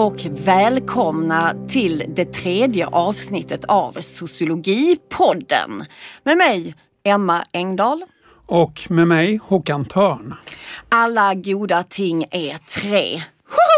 och välkomna till det tredje avsnittet av Sociologipodden. Med mig Emma Engdahl. Och med mig Håkan Törn. Alla goda ting är tre.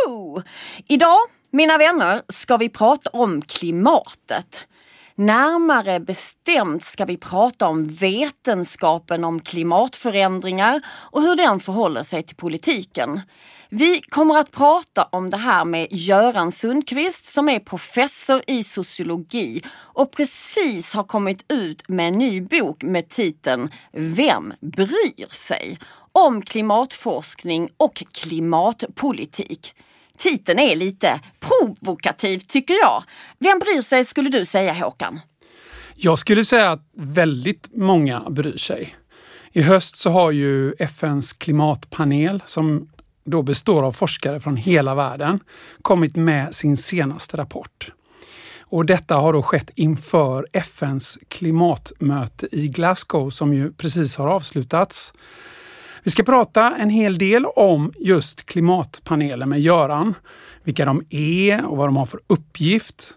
Woho! Idag, mina vänner, ska vi prata om klimatet. Närmare bestämt ska vi prata om vetenskapen om klimatförändringar och hur den förhåller sig till politiken. Vi kommer att prata om det här med Göran Sundqvist som är professor i sociologi och precis har kommit ut med en ny bok med titeln Vem bryr sig? Om klimatforskning och klimatpolitik. Titeln är lite provokativ tycker jag. Vem bryr sig skulle du säga Håkan? Jag skulle säga att väldigt många bryr sig. I höst så har ju FNs klimatpanel som då består av forskare från hela världen, kommit med sin senaste rapport. Och detta har då skett inför FNs klimatmöte i Glasgow som ju precis har avslutats. Vi ska prata en hel del om just klimatpanelen med Göran, vilka de är och vad de har för uppgift.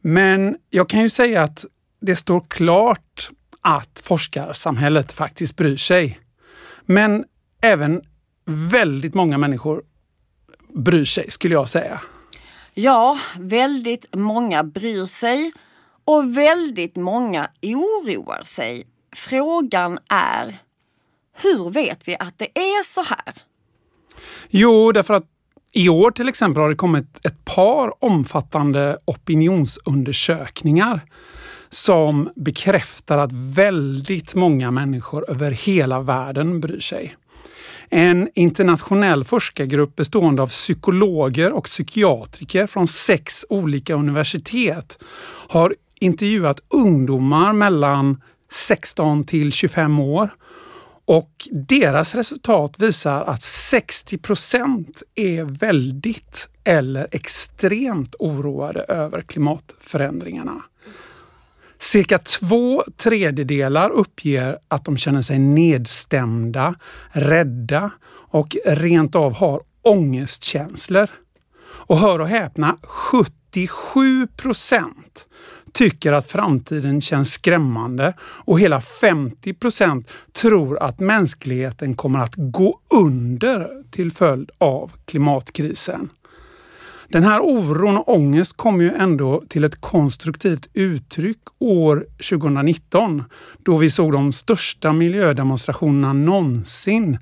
Men jag kan ju säga att det står klart att forskarsamhället faktiskt bryr sig. Men även väldigt många människor bryr sig skulle jag säga. Ja, väldigt många bryr sig och väldigt många oroar sig. Frågan är, hur vet vi att det är så här? Jo, därför att i år till exempel har det kommit ett par omfattande opinionsundersökningar som bekräftar att väldigt många människor över hela världen bryr sig. En internationell forskargrupp bestående av psykologer och psykiatriker från sex olika universitet har intervjuat ungdomar mellan 16 till 25 år och deras resultat visar att 60 procent är väldigt eller extremt oroade över klimatförändringarna. Cirka två tredjedelar uppger att de känner sig nedstämda, rädda och rent av har ångestkänslor. Och hör och häpna, 77 procent tycker att framtiden känns skrämmande och hela 50 procent tror att mänskligheten kommer att gå under till följd av klimatkrisen. Den här oron och ångest kom ju ändå till ett konstruktivt uttryck år 2019 då vi såg de största miljödemonstrationerna någonsin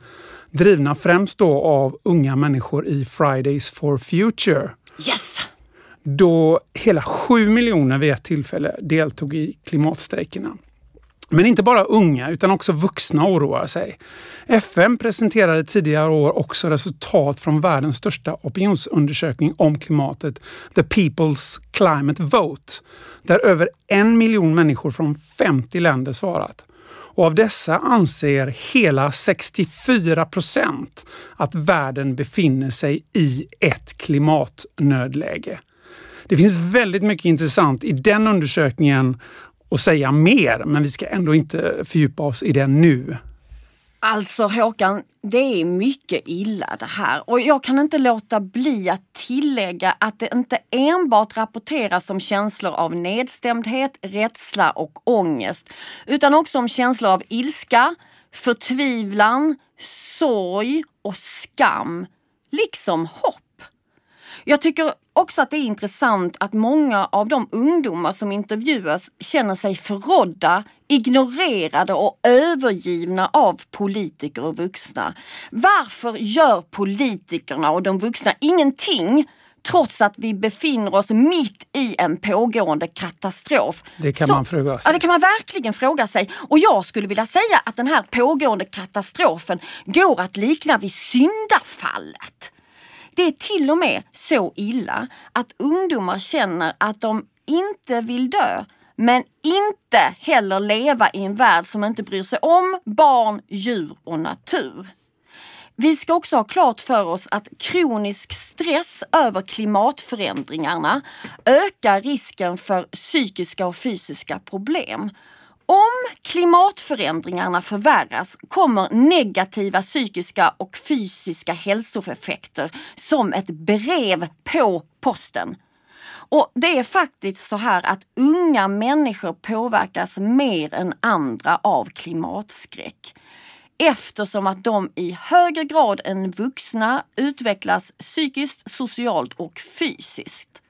drivna främst då av unga människor i Fridays for Future. Yes! Då hela sju miljoner vid ett tillfälle deltog i klimatstrejkerna. Men inte bara unga utan också vuxna oroar sig. FN presenterade tidigare år också resultat från världens största opinionsundersökning om klimatet, The People's Climate Vote, där över en miljon människor från 50 länder svarat. Och av dessa anser hela 64 procent att världen befinner sig i ett klimatnödläge. Det finns väldigt mycket intressant i den undersökningen att säga mer, men vi ska ändå inte fördjupa oss i det nu. Alltså Håkan, det är mycket illa det här och jag kan inte låta bli att tillägga att det inte enbart rapporteras om känslor av nedstämdhet, rädsla och ångest utan också om känslor av ilska, förtvivlan, sorg och skam, liksom hopp. Jag tycker också att det är intressant att många av de ungdomar som intervjuas känner sig förrådda, ignorerade och övergivna av politiker och vuxna. Varför gör politikerna och de vuxna ingenting trots att vi befinner oss mitt i en pågående katastrof. Det kan Så, man fråga sig. Ja, det kan man verkligen fråga sig. Och jag skulle vilja säga att den här pågående katastrofen går att likna vid syndafallet. Det är till och med så illa att ungdomar känner att de inte vill dö men inte heller leva i en värld som inte bryr sig om barn, djur och natur. Vi ska också ha klart för oss att kronisk stress över klimatförändringarna ökar risken för psykiska och fysiska problem. Om klimatförändringarna förvärras kommer negativa psykiska och fysiska hälsoeffekter som ett brev på posten. Och det är faktiskt så här att unga människor påverkas mer än andra av klimatskräck eftersom att de i högre grad än vuxna utvecklas psykiskt, socialt och fysiskt.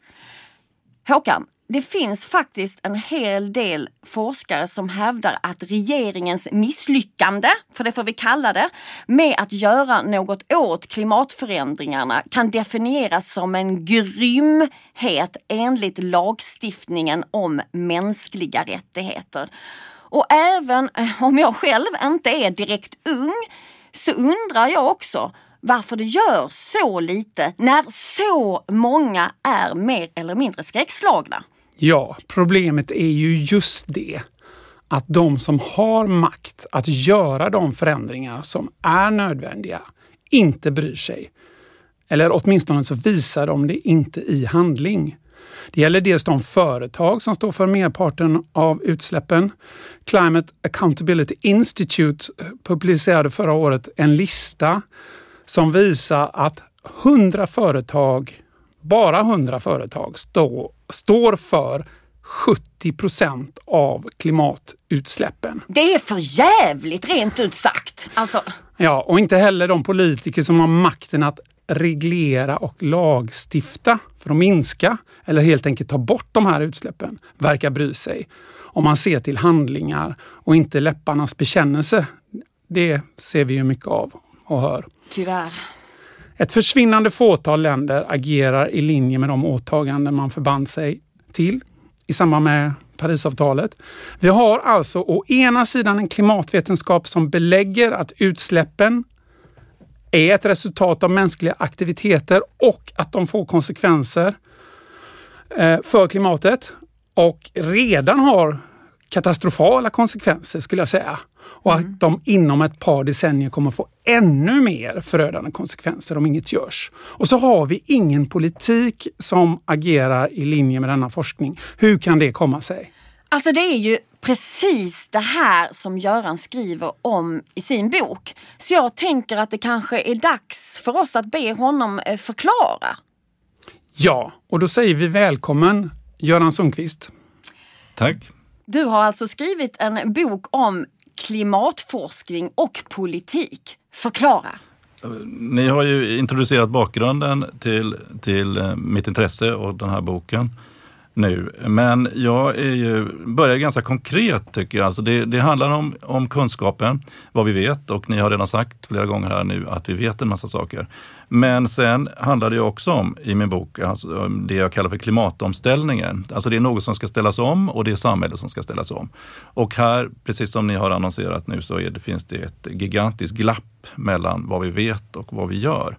Håkan, det finns faktiskt en hel del forskare som hävdar att regeringens misslyckande, för det får vi kalla det, med att göra något åt klimatförändringarna kan definieras som en grymhet enligt lagstiftningen om mänskliga rättigheter. Och även eh, om jag själv inte är direkt ung så undrar jag också varför det gör så lite när så många är mer eller mindre skräckslagna. Ja, problemet är ju just det att de som har makt att göra de förändringar som är nödvändiga inte bryr sig. Eller åtminstone så visar de det inte i handling. Det gäller dels de företag som står för merparten av utsläppen. Climate Accountability Institute eh, publicerade förra året en lista som visar att 100 företag, bara 100 företag, står står för 70 procent av klimatutsläppen. Det är för jävligt rent ut sagt. Alltså... Ja, och inte heller de politiker som har makten att reglera och lagstifta för att minska eller helt enkelt ta bort de här utsläppen verkar bry sig. Om man ser till handlingar och inte läpparnas bekännelse. Det ser vi ju mycket av och hör. Tyvärr. Ett försvinnande fåtal länder agerar i linje med de åtaganden man förband sig till i samband med Parisavtalet. Vi har alltså å ena sidan en klimatvetenskap som belägger att utsläppen är ett resultat av mänskliga aktiviteter och att de får konsekvenser eh, för klimatet och redan har katastrofala konsekvenser skulle jag säga. Och att mm. de inom ett par decennier kommer få ännu mer förödande konsekvenser om inget görs. Och så har vi ingen politik som agerar i linje med denna forskning. Hur kan det komma sig? Alltså det är ju precis det här som Göran skriver om i sin bok. Så jag tänker att det kanske är dags för oss att be honom eh, förklara. Ja, och då säger vi välkommen Göran Sundqvist. Tack. Du har alltså skrivit en bok om klimatforskning och politik. Förklara. Ni har ju introducerat bakgrunden till, till eh, mitt intresse och den här boken nu. Men jag är ju, börjar ganska konkret tycker jag. Alltså det, det, handlar om, om kunskapen, vad vi vet och ni har redan sagt flera gånger här nu att vi vet en massa saker. Men sen handlar det också om, i min bok, alltså, det jag kallar för klimatomställningen. Alltså det är något som ska ställas om och det är samhället som ska ställas om. Och här, precis som ni har annonserat nu, så det, finns det ett gigantiskt glapp mellan vad vi vet och vad vi gör.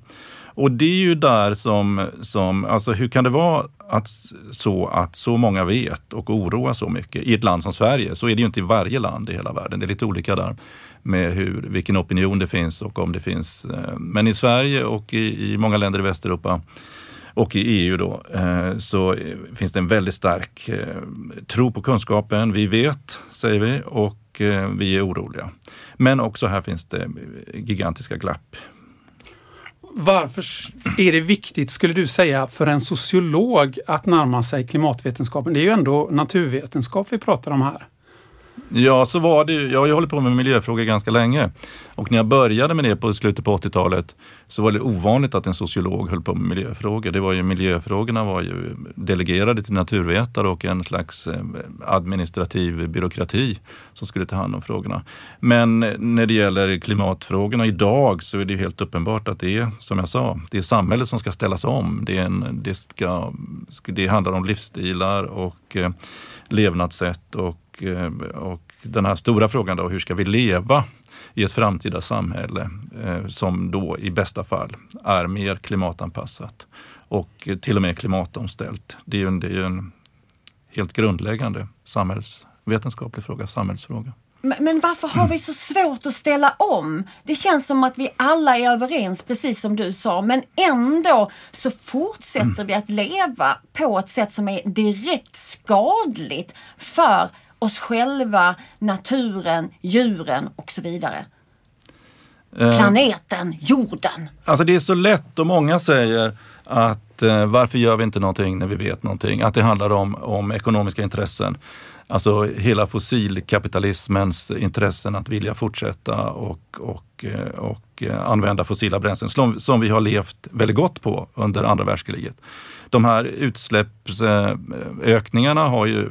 Och det är ju där som, som alltså hur kan det vara att, så att så många vet och oroar så mycket i ett land som Sverige? Så är det ju inte i varje land i hela världen. Det är lite olika där med hur, vilken opinion det finns och om det finns. Eh, men i Sverige och i, i många länder i Västeuropa och i EU då, eh, så finns det en väldigt stark eh, tro på kunskapen. Vi vet, säger vi, och vi är oroliga. Men också här finns det gigantiska glapp varför är det viktigt, skulle du säga, för en sociolog att närma sig klimatvetenskapen? Det är ju ändå naturvetenskap vi pratar om här. Ja, så var det ju. Jag har ju hållit på med miljöfrågor ganska länge. Och när jag började med det på slutet på 80-talet så var det ovanligt att en sociolog höll på med miljöfrågor. Det var ju, miljöfrågorna var ju delegerade till naturvetare och en slags eh, administrativ byråkrati som skulle ta hand om frågorna. Men eh, när det gäller klimatfrågorna idag så är det helt uppenbart att det är, som jag sa, det är samhället som ska ställas om. Det, är en, det, ska, det handlar om livsstilar och eh, levnadssätt och Eh, och, den här stora frågan då, hur ska vi leva i ett framtida samhälle eh, som då i bästa fall är mer klimatanpassat och till och med klimatomställt. Det är ju en, det är en helt grundläggande samhällsvetenskaplig fråga, samhällsfråga. Men varför har vi så svårt att ställa om? Det känns som att vi alla är överens, precis som du sa, men ändå så fortsätter vi att leva på ett sätt som är direkt skadligt för oss själva, naturen, djuren och så vidare? Eh, Planeten, jorden. Alltså det är så lätt och många säger att eh, varför gör vi inte någonting när vi vet någonting? Att det handlar om, om ekonomiska intressen. Alltså hela fossilkapitalismens intressen att vilja fortsätta och, och, eh, och eh, använda fossila bränslen som, som vi har levt väldigt gott på under andra världskriget. De här utsläppsökningarna har ju,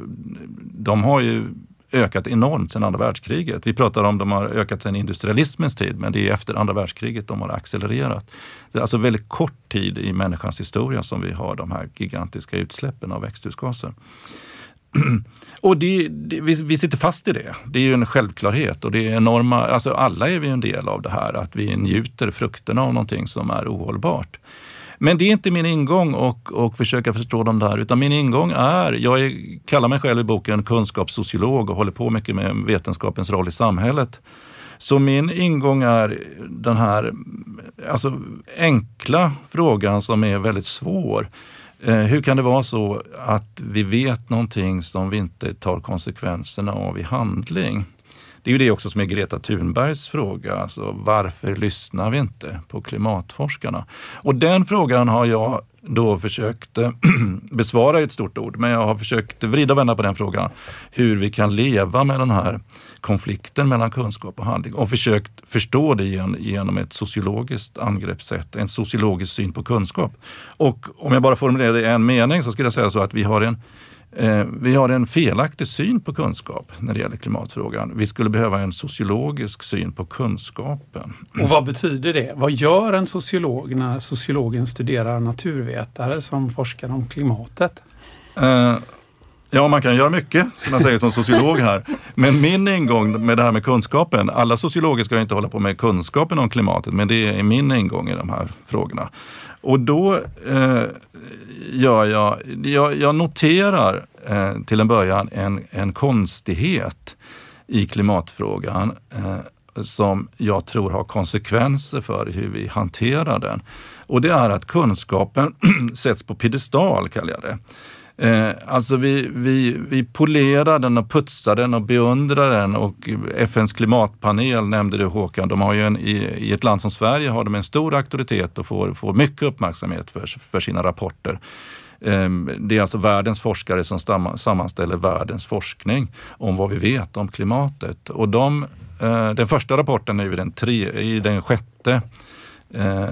de har ju ökat enormt sedan andra världskriget. Vi pratar om att de har ökat sedan industrialismens tid, men det är efter andra världskriget de har accelererat. Det är alltså väldigt kort tid i människans historia som vi har de här gigantiska utsläppen av växthusgaser. Och det, det, vi, vi, sitter fast i det. Det är ju en självklarhet och det är enorma, alltså alla är vi en del av det här, att vi njuter frukterna av någonting som är ohållbart. Men det är inte min ingång och, och försöka förstå dem där, utan min ingång är, jag är, kallar mig själv i boken kunskapssociolog och håller på mycket med vetenskapens roll i samhället. Så min ingång är den här alltså, enkla frågan som är väldigt svår. Eh, hur kan det vara så att vi vet någonting som vi inte tar konsekvenserna av i handling? Det är ju det också som är Greta Thunbergs fråga. Alltså, varför lyssnar vi inte på klimatforskarna? Och den frågan har jag då försökte besvara ett stort ord, men jag har försökt vrida och vända på den frågan. Hur vi kan leva med den här konflikten mellan kunskap och handling och försökt förstå det genom ett sociologiskt angreppssätt, en sociologisk syn på kunskap. Och om jag bara formulerar det i en mening så skulle jag säga så att vi har en vi har en felaktig syn på kunskap när det gäller klimatfrågan. Vi skulle behöva en sociologisk syn på kunskapen. Och vad betyder det? Vad gör en sociolog när sociologen studerar naturvetare som forskar om klimatet? Ja, man kan göra mycket som jag säger som sociolog här. Men min ingång med det här med kunskapen, alla sociologer ska inte hålla på med kunskapen om klimatet, men det är min ingång i de här frågorna. Och då eh, gör jag, jag, jag noterar eh, till en början en, en konstighet i klimatfrågan eh, som jag tror har konsekvenser för hur vi hanterar den. Och det är att kunskapen sätts på piedestal, kallar jag det. Eh, alltså vi, vi, vi polerar den och putsar den och beundrar den och FNs klimatpanel nämnde du Håkan, de har ju en, i, i ett land som Sverige har de en stor auktoritet och får, får mycket uppmärksamhet för, för sina rapporter. Eh, det är alltså världens forskare som sammanställer världens forskning om vad vi vet om klimatet. Och de, eh, den första rapporten är den, tre, i den sjätte eh,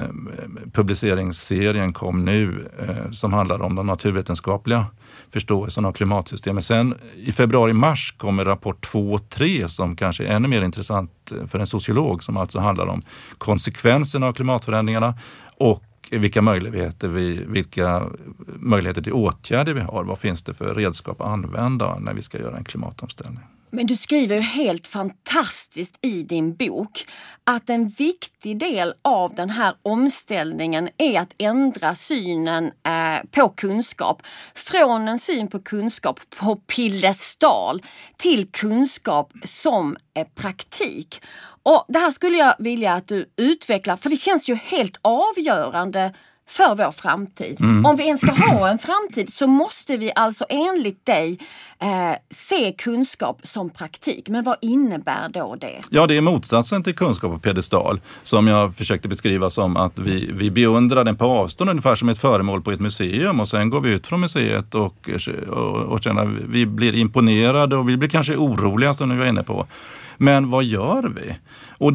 publiceringsserien kom nu eh, som handlar om den naturvetenskapliga förståelsen av klimatsystemet. Sen i februari-mars kommer rapport 2 och 3 som kanske är ännu mer intressant eh, för en sociolog som alltså handlar om konsekvenserna av klimatförändringarna och vilka möjligheter, vi, vilka möjligheter till åtgärder vi har. Vad finns det för redskap att använda när vi ska göra en klimatomställning? Men du skriver ju helt fantastiskt i din bok att en viktig del av den här omställningen är att ändra synen eh, på kunskap. Från en syn på kunskap på piedestal till kunskap som eh, praktik. Och Det här skulle jag vilja att du utvecklar för det känns ju helt avgörande för vår framtid. Mm. Om vi ens ska ha en framtid så måste vi alltså enligt dig eh, se kunskap som praktik. Men vad innebär då det? Ja, det är motsatsen till kunskap på pedestal som jag försökte beskriva som att vi, vi beundrar den på avstånd ungefär som ett föremål på ett museum och sen går vi ut från museet och, och, och känner vi blir imponerade och vi blir kanske oroliga som ni var inne på. Men vad gör vi? Och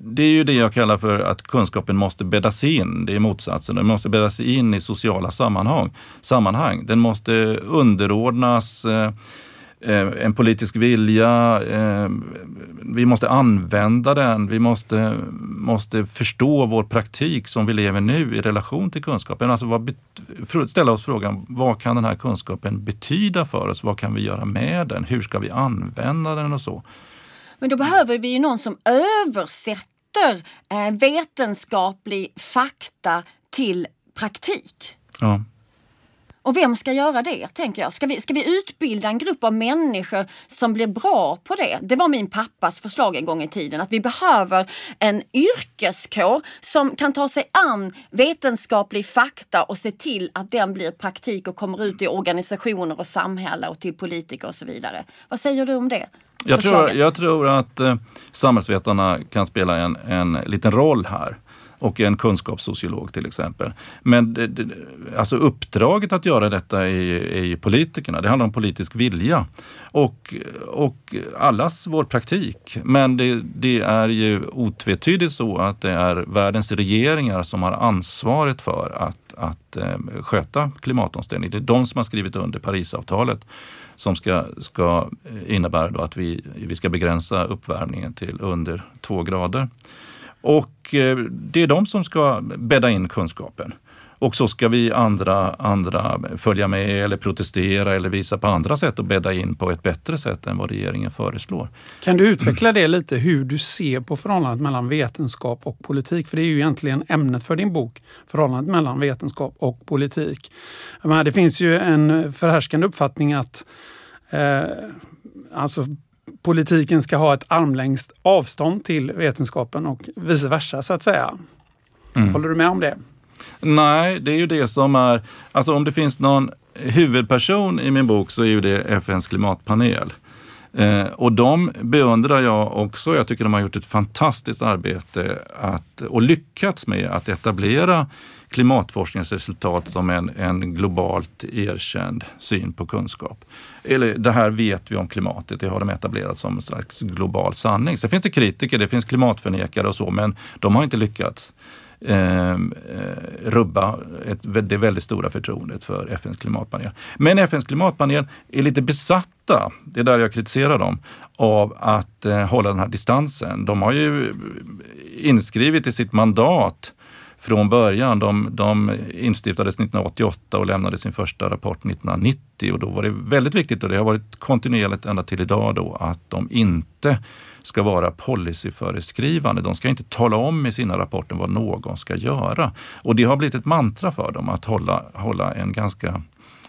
det är ju det jag kallar för att kunskapen måste bäddas in. Det är motsatsen. Den måste bäddas in i sociala sammanhang. sammanhang. Den måste underordnas eh, eh en politisk vilja. Eh, vi måste använda den. Vi måste, måste förstå vår praktik som vi lever nu i relation till kunskapen. Alltså vad, ställa oss frågan, vad kan den här kunskapen betyda för oss? Vad kan vi göra med den? Hur ska vi använda den och så? Men då behöver vi ju någon som översätter eh, vetenskaplig fakta till praktik. Ja. Och vem ska göra det, tänker jag? Ska vi, ska vi utbilda en grupp av människor som blir bra på det? Det var min pappas förslag en gång i tiden, att vi behöver en yrkeskår som kan ta sig an vetenskaplig fakta och se till att den blir praktik och kommer ut i organisationer och samhälle och till politiker och så vidare. Vad säger du om det? Jag tror, jag tror, att eh, samhällsvetarna kan spela en, en liten roll här och en kunskapssociolog till exempel. Men det, det, alltså uppdraget att göra detta är, är ju politikerna. Det handlar om politisk vilja och, och allas vår praktik. Men det, det är ju otvetydigt så att det är världens regeringar som har ansvaret för att, att eh, sköta klimatomställningen. Det är de som har skrivit under Parisavtalet som ska, ska innebära att vi, vi ska begränsa uppvärmningen till under två grader. Och eh, det är de som ska bädda in kunskapen. Och så ska vi andra, andra följa med eller protestera eller visa på andra sätt och bädda in på ett bättre sätt än vad regeringen föreslår. Kan du utveckla det lite, hur du ser på förhållandet mellan vetenskap och politik? För det är ju egentligen ämnet för din bok, förhållandet mellan vetenskap och politik. Det finns ju en förhärskande uppfattning att eh, alltså politiken ska ha ett armlängds avstånd till vetenskapen och vice versa så att säga. Mm. Håller du med om det? Nej, det är ju det som är, alltså om det finns någon huvudperson i min bok så är ju det FNs klimatpanel. Eh, och de beundrar jag också. Jag tycker de har gjort ett fantastiskt arbete att, och lyckats med att etablera klimatforskningsresultat som en, en globalt erkänd syn på kunskap. Eller det här vet vi om klimatet, det har de etablerat som en slags global sanning. Sen finns det kritiker, det finns klimatförnekare och så, men de har inte lyckats ehm, eh, rubba ett, det väldigt stora förtroendet för FNs klimatpanel. Men FNs klimatpanel är lite besatta, det är där jag kritiserar dem, av att eh, hålla den här distansen. De har ju eh, inskrivit i sitt mandat från början. De, de instiftades 1988 och lämnade sin första rapport 1990 och då var det väldigt viktigt och det har varit kontinuerligt ända till idag då att de inte ska vara policyföreskrivande. De ska inte tala om i sina rapporter vad någon ska göra. Och det har blivit ett mantra för dem att hålla, hålla en ganska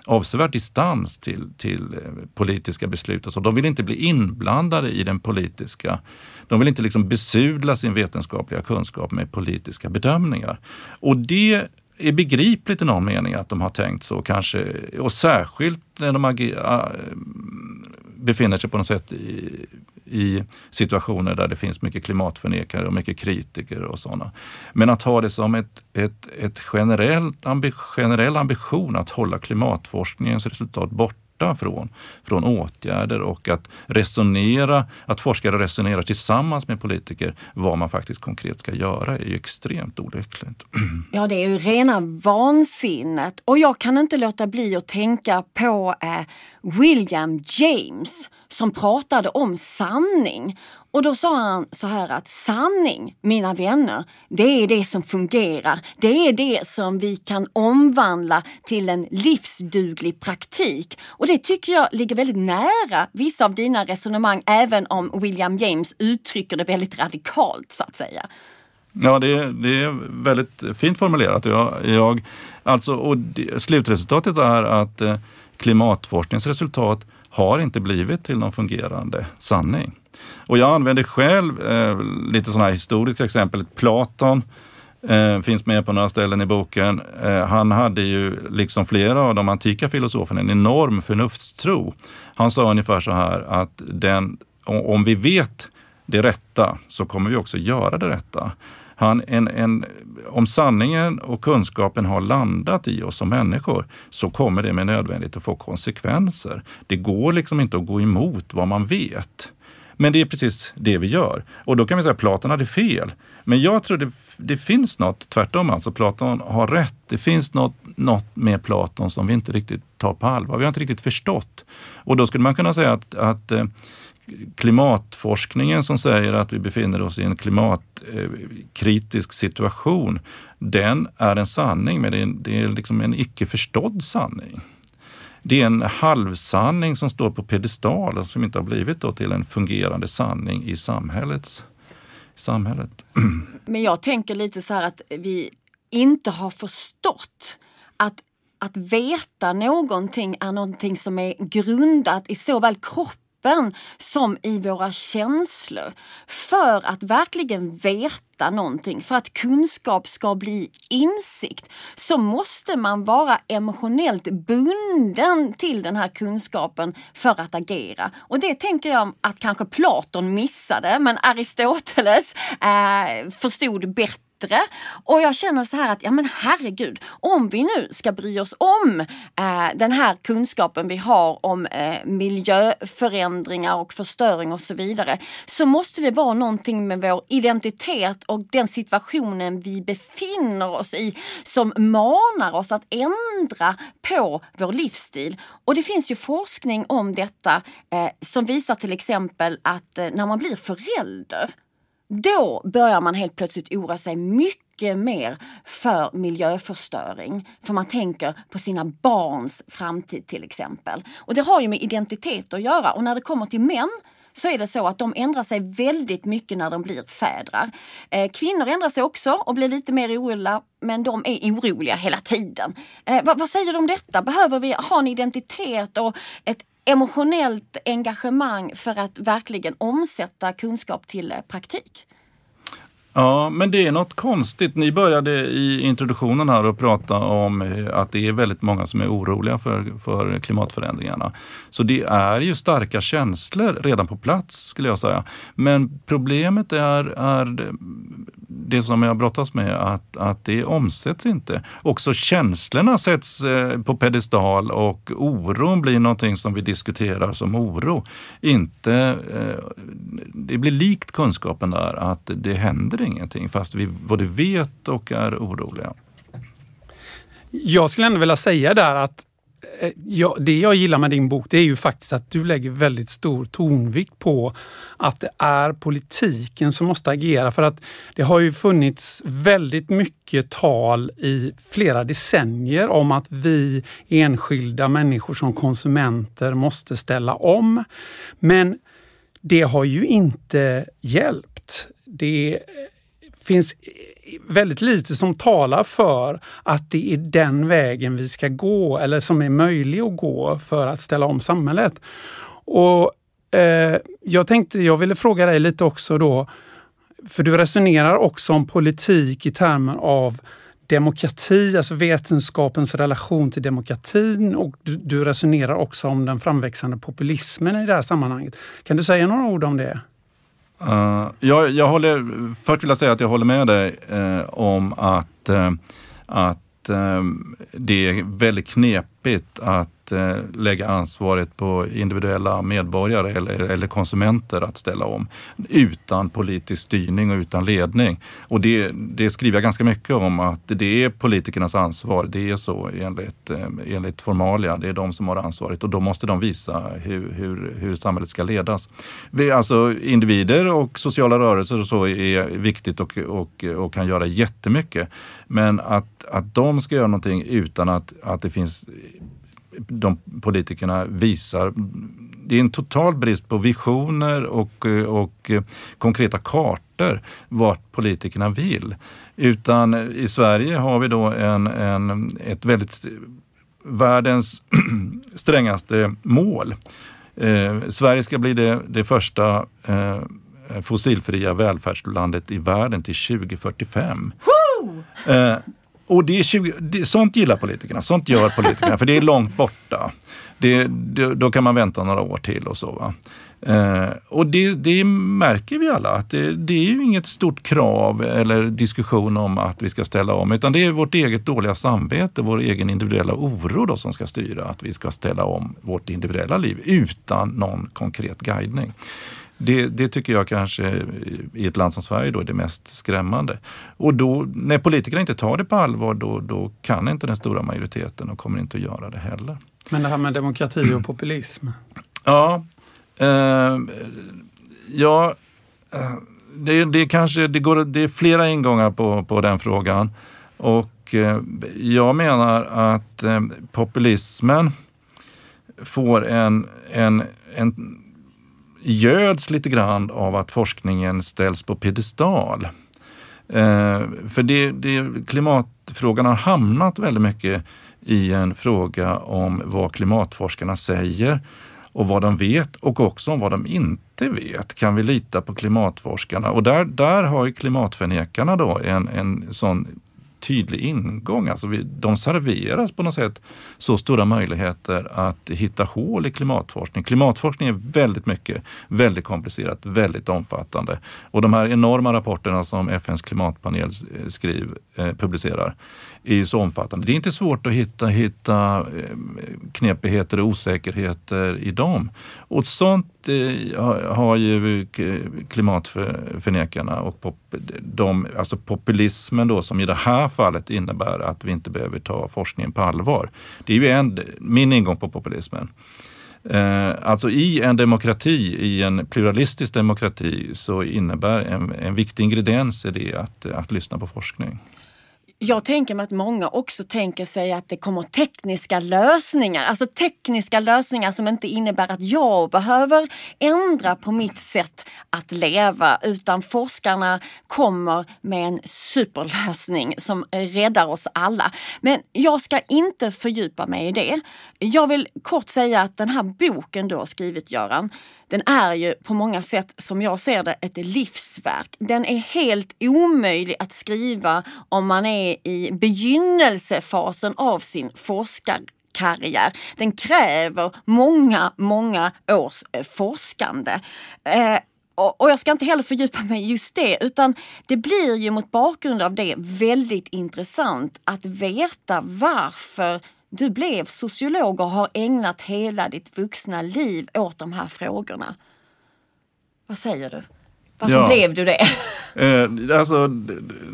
avsevärd distans till, till eh, politiska beslut. Och så. De vill inte bli inblandade i den politiska de vill inte liksom besudla sin vetenskapliga kunskap med politiska bedömningar. Och det är begripligt i någon mening att de har tänkt så kanske. Och särskilt när de äh, befinner sig på något sätt i, i situationer där det finns mycket klimatförnekare och mycket kritiker och sådana. Men att ha det som ett, ett, ett generellt ambi, generell ambition att hålla klimatforskningens resultat borta från, från åtgärder och att resonera, att forskare resonerar tillsammans med politiker vad man faktiskt konkret ska göra är ju extremt olyckligt. Ja, det är ju rena vansinnet och jag kan inte låta bli att tänka på eh, William James som pratade om sanning. Och då sa han så här att sanning, mina vänner, det är det som fungerar. Det är det som vi kan omvandla till en livsduglig praktik. Och det tycker jag ligger väldigt nära vissa av dina resonemang, även om William James uttrycker det väldigt radikalt så att säga. Ja, det är, det är väldigt fint formulerat. Jag, jag, alltså, och slutresultatet är att eh, klimatforskningens resultat har inte blivit till någon fungerande sanning. Och jag använder själv eh, lite sådana här historiska exempel. Platon eh, finns med på några ställen i boken. Eh, han hade ju, liksom flera av de antika filosoferna, en enorm förnuftstro. Han sa ungefär så här att den, om vi vet det rätta så kommer vi också göra det rätta. Han, en, en, om sanningen och kunskapen har landat i oss som människor så kommer det med nödvändighet att få konsekvenser. Det går liksom inte att gå emot vad man vet. Men det är precis det vi gör. Och då kan vi säga att Platon hade fel. Men jag tror det, det finns något, tvärtom alltså, Platon har rätt. Det finns något, något med Platon som vi inte riktigt tar på allvar. Vi har inte riktigt förstått. Och då skulle man kunna säga att, att eh, klimatforskningen som säger att vi befinner oss i en klimatkritisk eh, situation, den är en sanning, men det är, det är liksom en icke förstådd sanning. Det är en halvsanning som står på piedestalen som inte har blivit då till en fungerande sanning i samhället. samhället. Men jag tänker lite så här att vi inte har förstått att att veta någonting är någonting som är grundat i såväl kropp som i våra känslor. För att verkligen veta någonting, för att kunskap ska bli insikt, så måste man vara emotionellt bunden till den här kunskapen för att agera. Och det tänker jag att kanske Platon missade, men Aristoteles eh, förstod bättre bättre. Och jag känner så här att, ja men herregud, om vi nu ska bry oss om eh, den här kunskapen vi har om eh, miljöförändringar och förstöring och så vidare, så måste det vara någonting med vår identitet och den situationen vi befinner oss i som manar oss att ändra på vår livsstil. Och det finns ju forskning om detta eh, som visar till exempel att eh, när man blir förälder då börjar man helt plötsligt oroa sig mycket mer för miljöförstöring. För man tänker på sina barns framtid till exempel. Och det har ju med identitet att göra. Och när det kommer till män så är det så att de ändrar sig väldigt mycket när de blir fädrar. Eh, kvinnor ändrar sig också och blir lite mer oroliga, men de är oroliga hela tiden. Eh, vad, vad, säger du om detta? Behöver vi ha en identitet och ett emotionellt engagemang för att verkligen omsätta kunskap till eh, praktik. Ja, men det är något konstigt. Ni började i introduktionen här att prata om eh, att det är väldigt många som är oroliga för, för klimatförändringarna. Så det är ju starka känslor redan på plats skulle jag säga. Men problemet är, är det som jag brottas med, att, att det omsätts inte. Också känslorna sätts eh, på pedestal och oron blir någonting som vi diskuterar som oro. Inte, eh, det blir likt kunskapen där att det händer ingenting fast vi både vet och är oroliga. Jag skulle ändå vilja säga där att eh, ja, det jag gillar med din bok det är ju faktiskt att du lägger väldigt stor tonvikt på att det är politiken som måste agera. För att det har ju funnits väldigt mycket tal i flera decennier om att vi enskilda människor som konsumenter måste ställa om. Men det har ju inte hjälpt. Det finns väldigt lite som talar för att det är den vägen vi ska gå eller som är möjlig att gå för att ställa om samhället. Och eh, Jag tänkte, jag ville fråga dig lite också då, för du resonerar också om politik i termer av demokrati, alltså vetenskapens relation till demokratin och du, du, resonerar också om den framväxande populismen i det här sammanhanget. Kan du säga några ord om det? Uh, jag, jag håller, först vill jag säga att jag håller med dig uh, om att, uh, att det är väldigt knepigt att lägga ansvaret på individuella medborgare eller, eller konsumenter att ställa om utan politisk styrning och utan ledning. Och det, det skriver jag ganska mycket om att det är politikernas ansvar. Det är så enligt, eh, enligt formalia. Det är de som har ansvaret och då måste de visa hur, hur, hur samhället ska ledas. Vi, alltså individer och sociala rörelser och så är viktigt och, och, och kan göra jättemycket. Men att, att de ska göra någonting utan att, att det finns de politikerna visar. Det är en total brist på visioner och, och konkreta kartor vart politikerna vill. Utan i Sverige har vi då en, en, ett väldigt världens strängaste mål. Eh, Sverige ska bli det, det första eh, fossilfria välfärdslandet i världen till 2045. Eh, och det är 20, det, sånt gillar politikerna, sånt gör politikerna, för det är långt borta. Det, det, då kan man vänta några år till och så. Va? Eh, och det, det, märker vi alla, att det, det, är ju inget stort krav eller diskussion om att vi ska ställa om, utan det är vårt eget dåliga samvete, vår egen individuella oro då som ska styra att vi ska ställa om vårt individuella liv utan någon konkret guidning. Det, det, tycker jag kanske i ett land som Sverige då är det mest skrämmande. Och då, när politikerna inte tar det på allvar, då, då kan inte den stora majoriteten och kommer inte att göra det heller. Men det här med demokrati och populism? Ja, eh, ja eh, det, det, kanske, det, går, det är flera ingångar på, på den frågan. Och eh, jag menar att eh, populismen får en, en, en göds lite grann av att forskningen ställs på piedestal. Eh, för det, det, klimatfrågan har hamnat väldigt mycket i en fråga om vad klimatforskarna säger och vad de vet och också om vad de inte vet. Kan vi lita på klimatforskarna? Och där, där har ju klimatförnekarna då en, en sån tydlig ingång. Alltså vi, de serveras på något sätt så stora möjligheter att hitta hål i klimatforskning. Klimatforskning är väldigt mycket, väldigt komplicerat, väldigt omfattande. Och de här enorma rapporterna som FNs klimatpanel skriv, eh, publicerar är ju så omfattande. Det är inte svårt att hitta, hitta eh, knepigheter och osäkerheter i dem. Och sånt eh, har ju eh, klimatförnekarna och pop, de, alltså populismen då som i det här fallet innebär att vi inte behöver ta forskningen på allvar. Det är ju en, min ingång på populismen. Alltså i en demokrati, i en pluralistisk demokrati så innebär en, en viktig ingrediens i det att, att lyssna på forskning. Jag tänker mig att många också tänker sig att det kommer tekniska lösningar, alltså tekniska lösningar som inte innebär att jag behöver ändra på mitt sätt att leva utan forskarna kommer med en superlösning som räddar oss alla. Men jag ska inte fördjupa mig i det. Jag vill kort säga att den här boken du har skrivit Göran, den är ju på många sätt, som jag ser det, ett livsverk. Den är helt omöjlig att skriva om man är i begynnelsefasen av sin forskarkarriär. Den kräver många, många års eh, forskande. Eh, och jag ska inte heller fördjupa mig i just det, utan det blir ju mot bakgrund av det väldigt intressant att veta varför du blev sociolog och har ägnat hela ditt vuxna liv åt de här frågorna. Vad säger du? Varför ja. blev du det? Eh, alltså,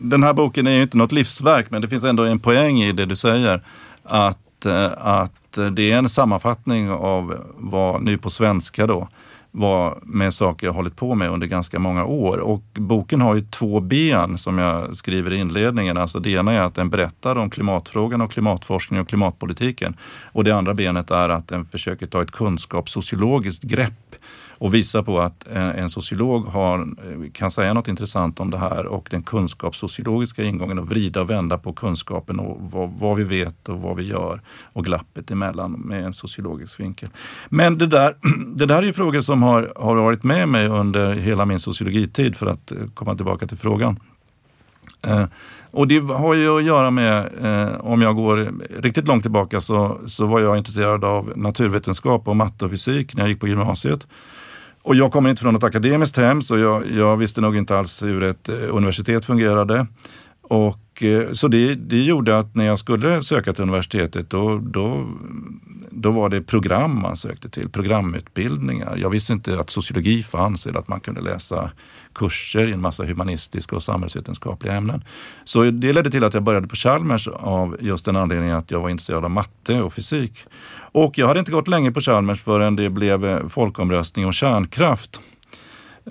den här boken är ju inte något livsverk, men det finns ändå en poäng i det du säger. Att, eh, att det är en sammanfattning av vad, nu på svenska då, var med saker jag hållit på med under ganska många år. Och boken har ju två ben som jag skriver i inledningen. Alltså det ena är att den berättar om klimatfrågan och klimatforskning och klimatpolitiken. Och det andra benet är att den försöker ta ett kunskapssociologiskt grepp och visa på att eh, en sociolog har, eh, kan säga något intressant om det här och den kunskapssociologiska ingången och vrida och vända på kunskapen och vad, vad, vi vet och vad vi gör och glappet emellan med en sociologisk vinkel. Men det där, det där är ju frågor som har, har varit med mig under hela min sociologitid för att eh, komma tillbaka till frågan. Eh, och det har ju att göra med, eh, om jag går riktigt långt tillbaka så, så var jag intresserad av naturvetenskap och matte och fysik när jag gick på gymnasiet. Och jag kommer inte från ett akademiskt hem så jag, jag visste nog inte alls hur ett eh, universitet fungerade. Och, eh, så det, det gjorde att när jag skulle söka till universitetet då, då, då var det program man sökte till, programutbildningar. Jag visste inte att sociologi fanns eller att man kunde läsa kurser i en massa humanistiska och samhällsvetenskapliga ämnen. Så det ledde till att jag började på Chalmers av just den anledningen att jag var intresserad av matte och fysik. Och jag hade inte gått länge på Chalmers förrän det blev eh, folkomröstning om kärnkraft.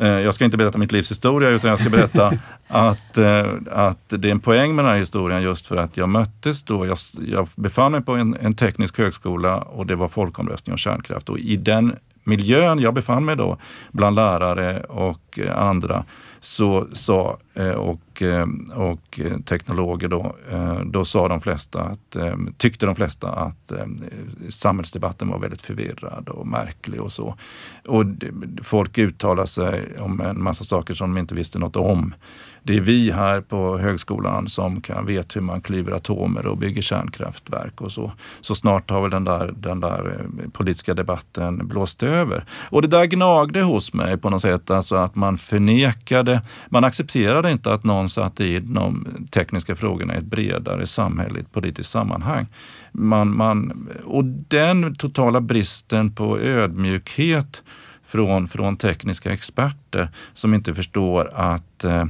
Eh, jag ska inte berätta mitt livs historia utan jag ska berätta att, eh, att det är en poäng med den här historien just för att jag möttes då. Jag, jag befann mig på en, en teknisk högskola och det var folkomröstning om kärnkraft. Och i den miljön jag befann mig då, bland lärare och andra, så sa, Eh, och, eh, och eh, teknologer då, då sa de flesta att, tyckte de flesta att samhällsdebatten var väldigt förvirrad och märklig och så. Och folk uttalade sig om en massa saker som de inte visste något om det är vi här på högskolan som kan vet hur man klyver atomer och bygger kärnkraftverk och så. Så snart har väl den där, den där politiska debatten blåst över. Och det där gnagde hos mig på något sätt, alltså att man förnekade, man accepterade inte att någon satte in de tekniska frågorna i ett bredare samhälleligt politiskt sammanhang. Man, man, och den totala bristen på ödmjukhet från, från tekniska experter som inte förstår att eh,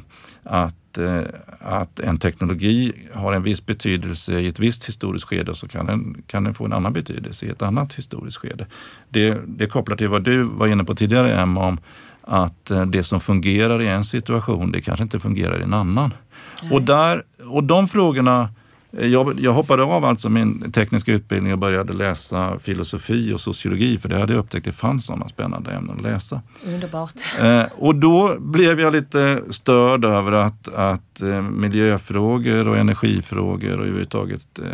att, eh, att en teknologi har en viss betydelse i ett visst historiskt skede och så kan den, kan den få en annan betydelse i ett annat historiskt skede. Det, det kopplar till vad du var inne på tidigare Emma om att eh, det som fungerar i en situation, det kanske inte fungerar i en annan. Och, där, och de frågorna jag, jag hoppade av alltså min tekniska utbildning och började läsa filosofi och sociologi för det hade jag upptäckt att det fanns sådana spännande ämnen att läsa. Underbart. Eh, och då blev jag lite störd över att, att eh, miljöfrågor och energifrågor och överhuvudtaget eh,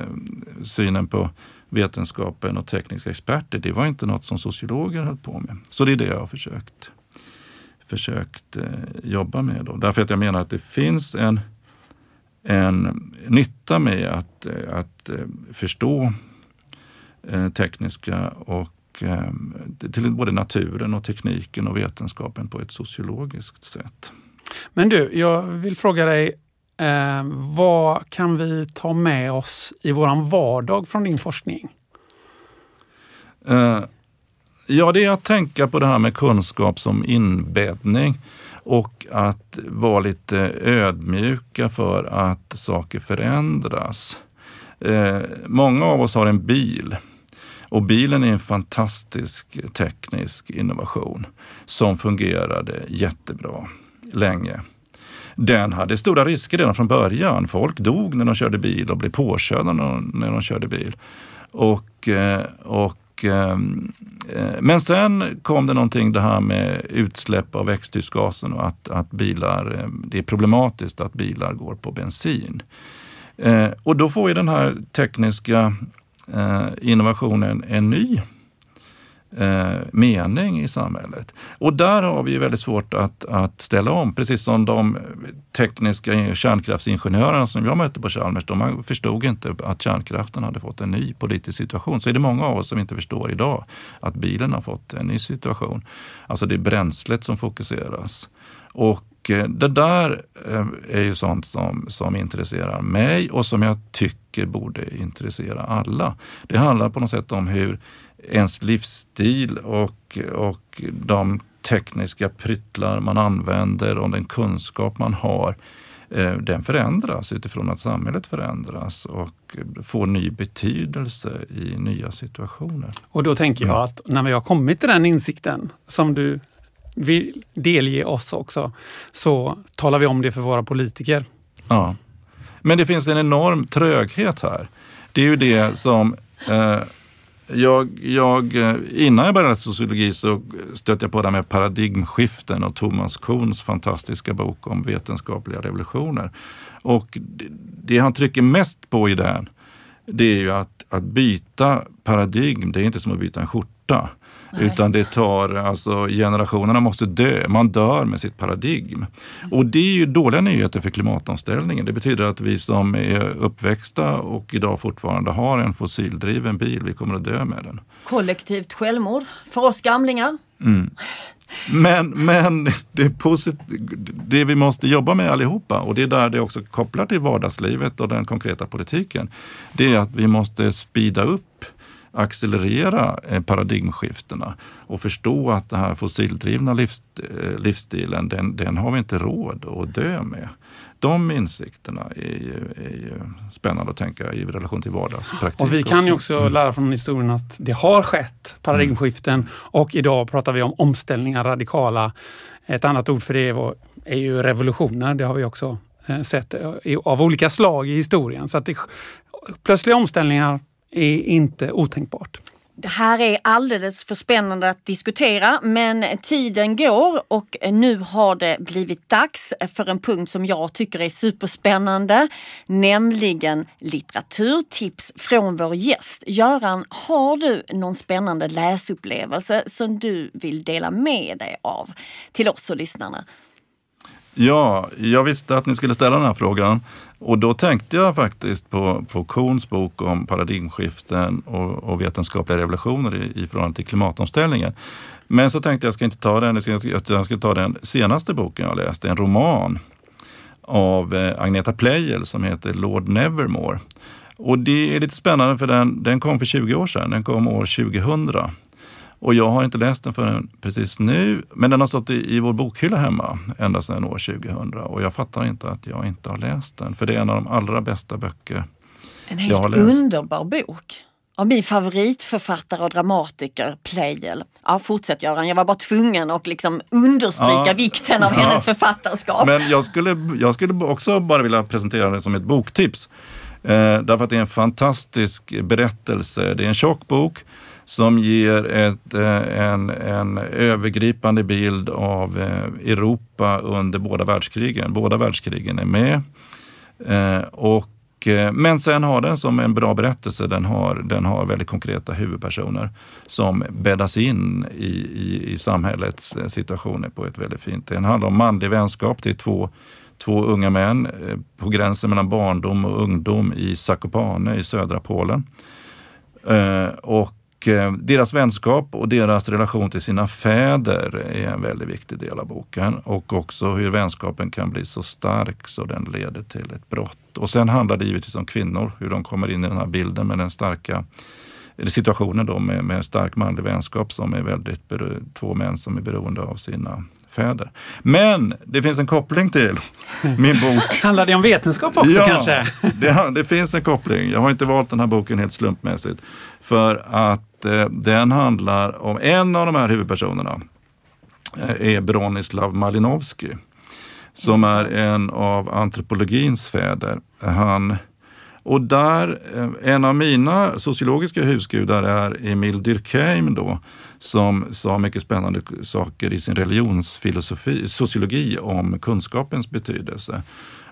synen på vetenskapen och tekniska experter, det var inte något som sociologer höll på med. Så det är det jag har försökt, försökt eh, jobba med. Då. Därför att jag menar att det finns en en nytta med att, att eh, förstå eh, tekniska och eh, till både naturen och tekniken och vetenskapen på ett sociologiskt sätt. Men du, jag vill fråga dig, eh, vad kan vi ta med oss i våran vardag från din forskning? Eh, ja, det är att tänka på det här med kunskap som inbäddning och att vara lite ödmjuka för att saker förändras. Eh, många av oss har en bil och bilen är en fantastisk teknisk innovation som fungerade jättebra länge. Den hade stora risker redan från början. Folk dog när de körde bil och blev påkörda när de, när de körde bil. Och, eh, och Ehm, eh, men sen kom det någonting det här med utsläpp av växthusgasen och att, att bilar, eh, det är problematiskt att bilar går på bensin. Eh, och då får ju den här tekniska eh, innovationen en ny eh, mening i samhället. Och där har vi väldigt svårt att, att ställa om, precis som de tekniska kärnkraftsingenjörerna som jag mötte på Chalmers, de förstod inte att kärnkraften hade fått en ny politisk situation. Så är det många av oss som inte förstår idag att bilen har fått en ny situation. Alltså det är bränslet som fokuseras. Och eh, det där eh, är ju sånt som, som intresserar mig och som jag tycker borde intressera alla. Det handlar på något sätt om hur ens livsstil och, och de tekniska pryttlar man använder och den kunskap man har, eh, den förändras utifrån att samhället förändras och får ny betydelse i nya situationer. Och då tänker jag att när vi har kommit till den insikten som du vill delge oss också, så talar vi om det för våra politiker. Ja. Men det finns en enorm tröghet här. Det är ju det som eh, jag, jag, eh, innan jag började sociologi så stötte jag på det här med paradigmskiften och Thomas Kuhns fantastiska bok om vetenskapliga revolutioner. Och det, det han trycker mest på i den, det är ju att, att byta paradigm, det är inte som att byta en skjorta. Utan det tar, alltså generationerna måste dö. Man dör med sitt paradigm. Och det är ju dåliga nyheter för klimatomställningen. Det betyder att vi som är uppväxta och idag fortfarande har en fossildriven bil, vi kommer att dö med den. Kollektivt självmord för oss gamlingar. Mm. Men, men det, det vi måste jobba med allihopa och det är där det också kopplar till vardagslivet och den konkreta politiken. Det är att vi måste spida upp accelerera eh, paradigmskiftena och förstå att den här fossildrivna eh, livsstilen, den, den har vi inte råd att dö med. De insikterna är ju, är ju spännande att tänka i relation till vardagspraktik. Och vi kan också. ju också mm. lära från historien att det har skett paradigmskiften mm. och idag pratar vi om omställningar radikala. Ett annat ord för det är ju revolutioner. Det har vi också eh, sett av olika slag i historien. Så att det, plötsliga omställningar är inte otänkbart. Det här är alldeles för spännande att diskutera men tiden går och nu har det blivit dags för en punkt som jag tycker är superspännande, nämligen litteraturtips från vår gäst. Göran, har du någon spännande läsupplevelse som du vill dela med dig av till oss och lyssnarna? Ja, jag visste att ni skulle ställa den här frågan och då tänkte jag faktiskt på, på Korns bok om paradigmskiften och, och vetenskapliga revolutioner i, i förhållande till klimatomställningen. Men så tänkte jag, jag ska inte ta den, jag ska, jag ska ta den senaste boken jag läste, en roman av eh, Agneta Pleijel som heter Lord Nevermore. Och det är lite spännande för den, den kom för 20 år sedan, den kom år 2000. Och jag har inte läst den förrän precis nu, men den har stått i, i vår bokhylla hemma ända sedan år 2000 och jag fattar inte att jag inte har läst den, för det är en av de allra bästa böcker en jag har läst. Helt underbar bok av min favoritförfattare och dramatiker Pleijel. Ja, fortsätt Göran, jag var bara tvungen att liksom understryka ja, vikten av ja. hennes författarskap. Men jag skulle, jag skulle också bara vilja presentera det som ett boktips. Eh, därför att det är en fantastisk berättelse. Det är en tjock bok som ger ett, eh, en, en övergripande bild av eh, Europa under båda världskrigen. Båda världskrigen är med. Eh, och men sen har den som en bra berättelse, den har, den har väldigt konkreta huvudpersoner som bäddas in i, i, i samhällets situationer på ett väldigt fint sätt. Den handlar om manlig vänskap. Det är två, två unga män på gränsen mellan barndom och ungdom i Zakopane i södra Polen. Och Eh, deras vänskap och deras relation till sina fäder är en väldigt viktig del av boken. Och också hur vänskapen kan bli så stark så den leder till ett brott. Och sen handlar det givetvis om kvinnor, hur de kommer in i den här bilden med den starka situationen då med, med stark manlig vänskap som är väldigt, två män som är beroende av sina fäder. Men det finns en koppling till min bok. Handlar det om vetenskap också ja, kanske? det, det finns en koppling. Jag har inte valt den här boken helt slumpmässigt. För att eh, den handlar om en av de här huvudpersonerna eh, är Bronislav Malinowski som är en av antropologins fäder. Han, och där, eh, en av mina sociologiska husgudar är Emil Durkheim då, som sa mycket spännande saker i sin religionsfilosofi, sociologi om kunskapens betydelse.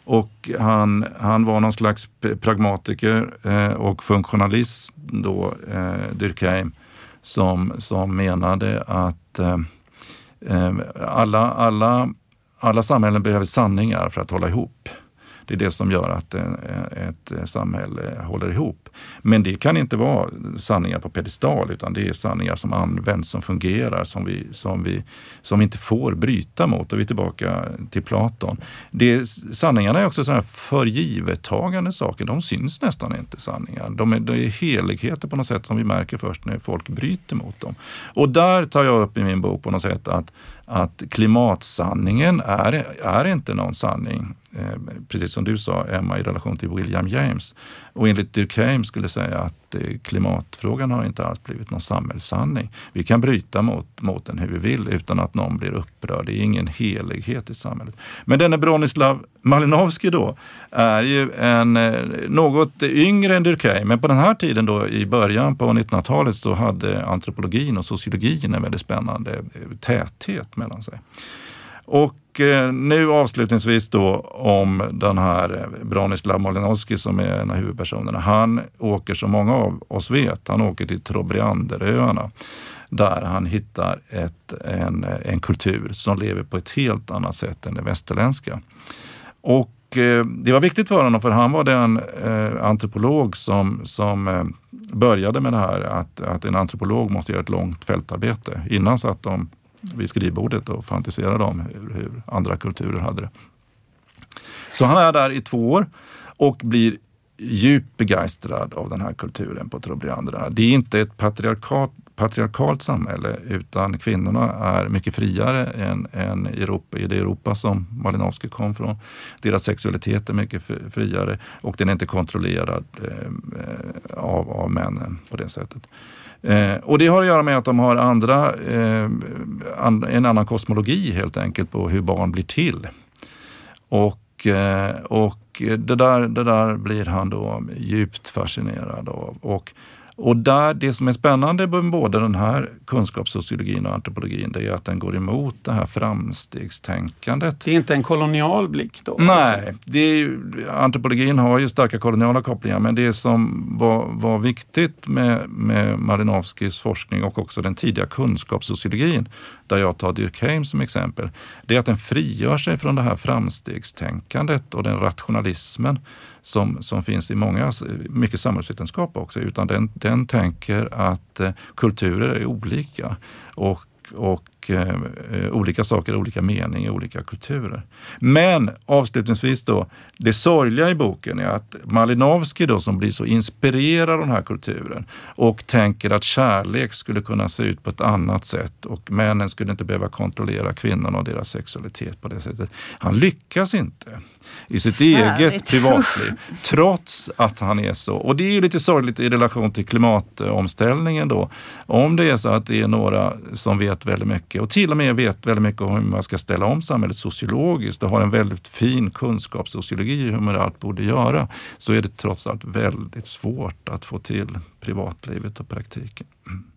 Och han, han var någon slags pragmatiker eh, och funktionalist då, eh, Durkheim, som, som menade att eh, eh, alla, alla, alla samhällen behöver sanningar för att hålla ihop. Det är det som gör att eh, ett eh, samhälle håller ihop. Men det kan inte vara sanningar på pedestal utan det är sanningar som används, som fungerar, som vi, som vi, som vi inte får bryta mot. Och vi är tillbaka till Platon. Det, sanningarna är också sådana förgivettagande saker. De syns nästan inte, sanningar. De är, de är heligheter på något sätt som vi märker först när folk bryter mot dem. Och där tar jag upp i min bok på något sätt att att klimatsanningen är, är inte någon sanning, eh, precis som du sa Emma i relation till William James. Och enligt Durkheim skulle säga att Eh, klimatfrågan har inte alls blivit någon samhällssanning. Vi kan bryta mot, mot den hur vi vill utan att någon blir upprörd. Det är ingen helighet i samhället. Men denne Bronislav Malinowski då är ju en eh, något yngre än Durkheim, men på den här tiden då i början på 1900-talet så hade antropologin och sociologin en väldigt spännande eh, täthet mellan sig. Och och eh, nu avslutningsvis då om den här eh, Branislav Malinowski som är en av huvudpersonerna. Han åker som många av oss vet, han åker till Trobrianderöarna där han hittar ett, en, en kultur som lever på ett helt annat sätt än det västerländska. Och eh, det var viktigt för honom för han var den eh, antropolog som, som eh, började med det här att, att en antropolog måste göra ett långt fältarbete. Innan satt de vid skrivbordet och fantiserade om hur, hur andra kulturer hade det. Så han är där i två år och blir djupt begeistrad av den här kulturen på Trobriandra. Det är inte ett patriarkat, patriarkalt samhälle utan kvinnorna är mycket friare än, än Europa, i det Europa som Malinowski kom från. Deras sexualitet är mycket friare och den är inte kontrollerad eh, eh av, av männen på det sättet. Eh, och det har att göra med att de har andra, eh, and, en annan kosmologi helt enkelt på hur barn blir till. Och, eh, och det, där, det där blir han då djupt fascinerad av. Och och där, det som är spännande med både den här kunskapssociologin och antropologin, det är att den går emot det här framstegstänkandet. Det är inte en kolonial blick då? Nej, alltså. det är, antropologin har ju starka koloniala kopplingar, men det som var, var viktigt med, med Malinowskis forskning och också den tidiga kunskapssociologin, där jag tar Durkheim som exempel, det är att den frigör sig från det här framstegstänkandet och den rationalismen som, som finns i många, mycket samhällsvetenskap också, utan den, den tänker att eh, kulturer är olika. Och, och eh, olika saker, olika mening i olika kulturer. Men avslutningsvis då, det sorgliga i boken är att Malinowski då som blir så inspirerad av den här kulturen och tänker att kärlek skulle kunna se ut på ett annat sätt och männen skulle inte behöva kontrollera kvinnorna och deras sexualitet på det sättet. Han lyckas inte i sitt Färdigt. eget privatliv. Trots att han är så. Och det är ju lite sorgligt i relation till klimatomställningen då. Om det är så att det är några som vet väldigt mycket mycket och till och med vet väldigt mycket om hur man ska ställa om samhället sociologiskt och har en väldigt fin kunskapssociologi i hur man allt borde göra, så är det trots allt väldigt svårt att få till privatlivet och praktiken.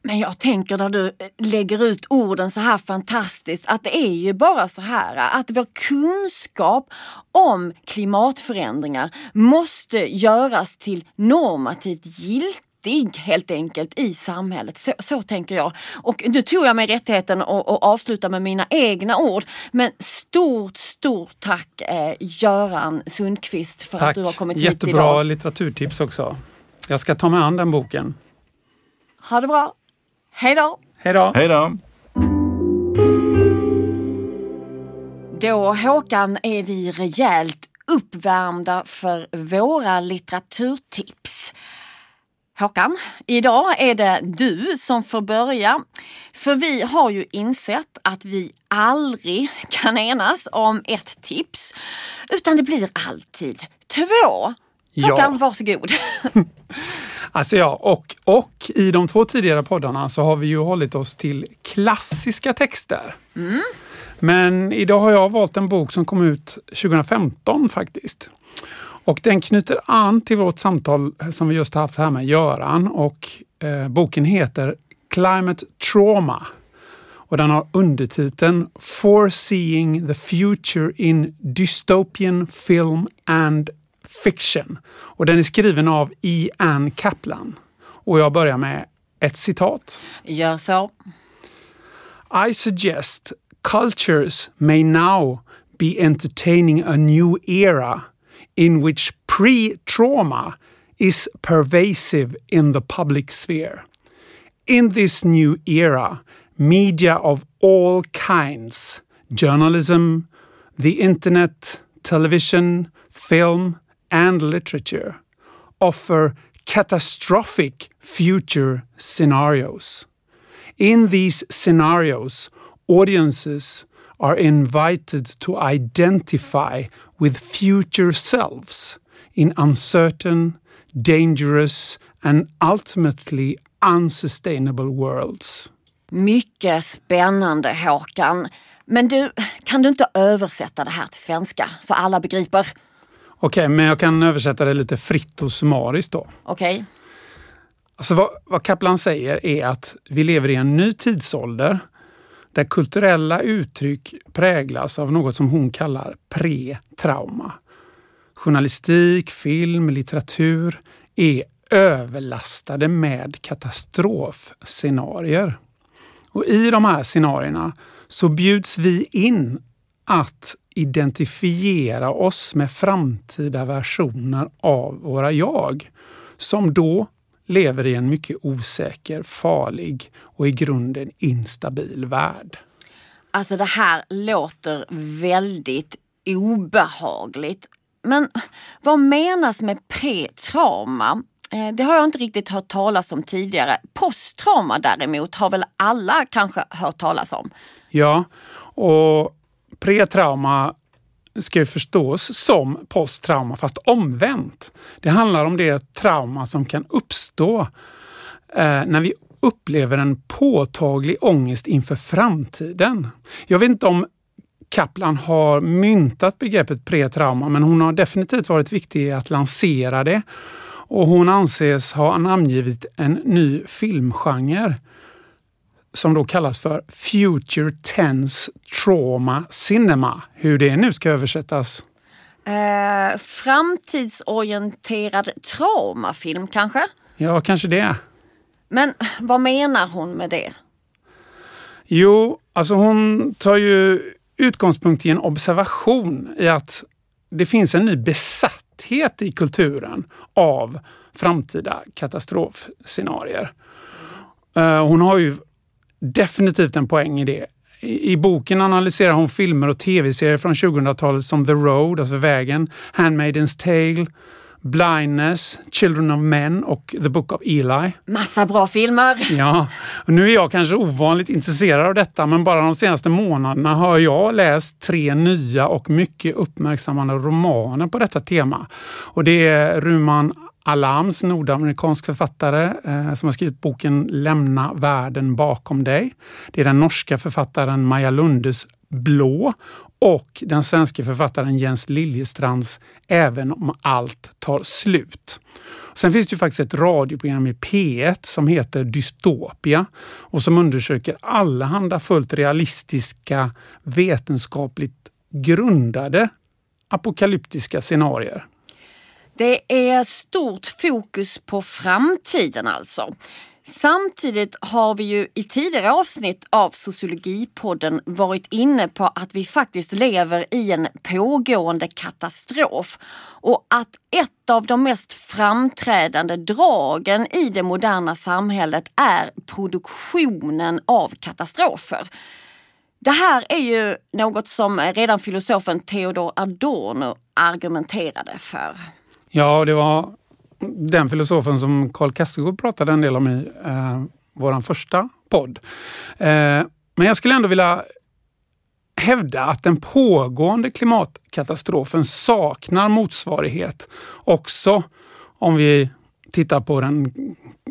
Men jag tänker när du eh, lägger ut orden så här fantastiskt att det är ju bara så här att vår kunskap om klimatförändringar måste göras till normativt giltig helt enkelt i samhället. Så, så, tänker jag. Och nu tog jag mig rättigheten att, att avsluta med mina egna ord. Men stort, stort tack eh, Göran Sundqvist för tack. att du har kommit Jättebra hit idag. Jättebra litteraturtips också. Jag ska ta mig an den boken. Ha det bra. Hej då! Hej då! Hej då! Då Håkan är vi rejält uppvärmda för våra litteraturtips. Håkan, idag är det du som får börja. För vi har ju insett att vi aldrig kan enas om ett tips. Utan det blir alltid två. Håkan, ja. varsågod. Alltså ja, och, och i de två tidigare poddarna så har vi ju hållit oss till klassiska texter. Mm. Men idag har jag valt en bok som kom ut 2015 faktiskt. Och den knyter an till vårt samtal som vi just haft här med Göran och eh, boken heter Climate Trauma. Och den har undertiteln Foreseeing the Future in Dystopian Film and Fiction. Och den är skriven av E. Ann Kaplan. Och jag börjar med ett citat. Gör så. I suggest cultures may now be entertaining a new era in which pre-trauma is pervasive in the public sphere. In this new era, media of all kinds, journalism, the internet, television, film, and literature offer catastrophic future scenarios. In these scenarios, audiences are invited to identify with future selves in uncertain, dangerous and ultimately unsustainable worlds. Mycket spännande Håkan. Men du, kan du inte översätta det här till svenska så alla begriper? Okej, okay, men jag kan översätta det lite fritt och summariskt då. Okej. Okay. Alltså vad, vad Kaplan säger är att vi lever i en ny tidsålder där kulturella uttryck präglas av något som hon kallar pre-trauma. Journalistik, film, litteratur är överlastade med katastrofscenarier. Och I de här scenarierna så bjuds vi in att identifiera oss med framtida versioner av våra jag som då lever i en mycket osäker, farlig och i grunden instabil värld. Alltså det här låter väldigt obehagligt. Men vad menas med pretrauma? Eh, det har jag inte riktigt hört talas om tidigare. Posttrauma däremot har väl alla kanske hört talas om? Ja, och pretrauma ska ju förstås som posttrauma fast omvänt. Det handlar om det trauma som kan uppstå eh, när vi upplever en påtaglig ångest inför framtiden. Jag vet inte om Kaplan har myntat begreppet pretrauma men hon har definitivt varit viktig i att lansera det. Och hon anses ha namngivit en ny filmgenre som då kallas för Future Tense Trauma Cinema. Hur det nu ska översättas? Eh, framtidsorienterad traumafilm kanske? Ja, kanske det. Men vad menar hon med det? Jo, alltså hon tar ju utgångspunkt i en observation i att det finns en ny besatthet i kulturen av framtida katastrofscenarier. Eh, hon har ju definitivt en poäng i det. I, I boken analyserar hon filmer och tv-serier från 2000-talet som The Road, alltså Vägen, Handmaidens Tale, Blindness, Children of Men och The Book of Eli. Massa bra filmer! Ja, och nu är jag kanske ovanligt intresserad av detta men bara de senaste månaderna har jag läst tre nya och mycket uppmärksammade romaner på detta tema. Och det är Ruman Alams, nordamerikansk författare eh, som har skrivit boken Lämna världen bakom dig. Det är den norska författaren Maja Lundes Blå och den svenska författaren Jens Liljestrands Även om allt tar slut. Sen finns det ju faktiskt ett radioprogram i P1 som heter Dystopia och som undersöker allehanda fullt realistiska vetenskapligt grundade apokalyptiska scenarier. Det är stort fokus på framtiden alltså. Samtidigt har vi ju i tidigare avsnitt av Sociologipodden varit inne på att vi faktiskt lever i en pågående katastrof och att ett av de mest framträdande dragen i det moderna samhället är produktionen av katastrofer. Det här är ju något som redan filosofen Theodor Adorno argumenterade för. Ja, det var den filosofen som Karl Kastegård pratade en del om i eh, vår första podd. Eh, men jag skulle ändå vilja hävda att den pågående klimatkatastrofen saknar motsvarighet också om vi tittar på den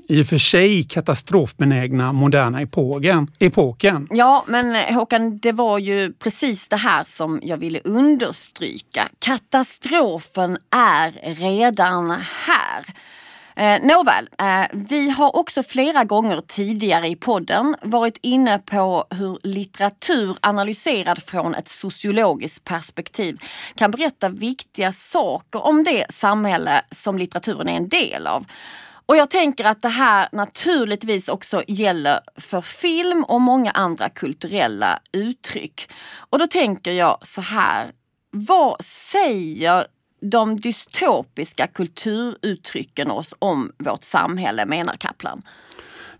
i och för sig katastrofbenägna moderna epoken. epoken. Ja, men eh, Håkan, det var ju precis det här som jag ville understryka. Katastrofen är redan här. Eh, nåväl, eh, vi har också flera gånger tidigare i podden varit inne på hur litteratur analyserad från ett sociologiskt perspektiv kan berätta viktiga saker om det samhälle som litteraturen är en del av. Och jag tänker att det här naturligtvis också gäller för film och många andra kulturella uttryck. Och då tänker jag så här, vad säger de dystopiska kulturuttrycken oss om vårt samhälle, menar Kaplan?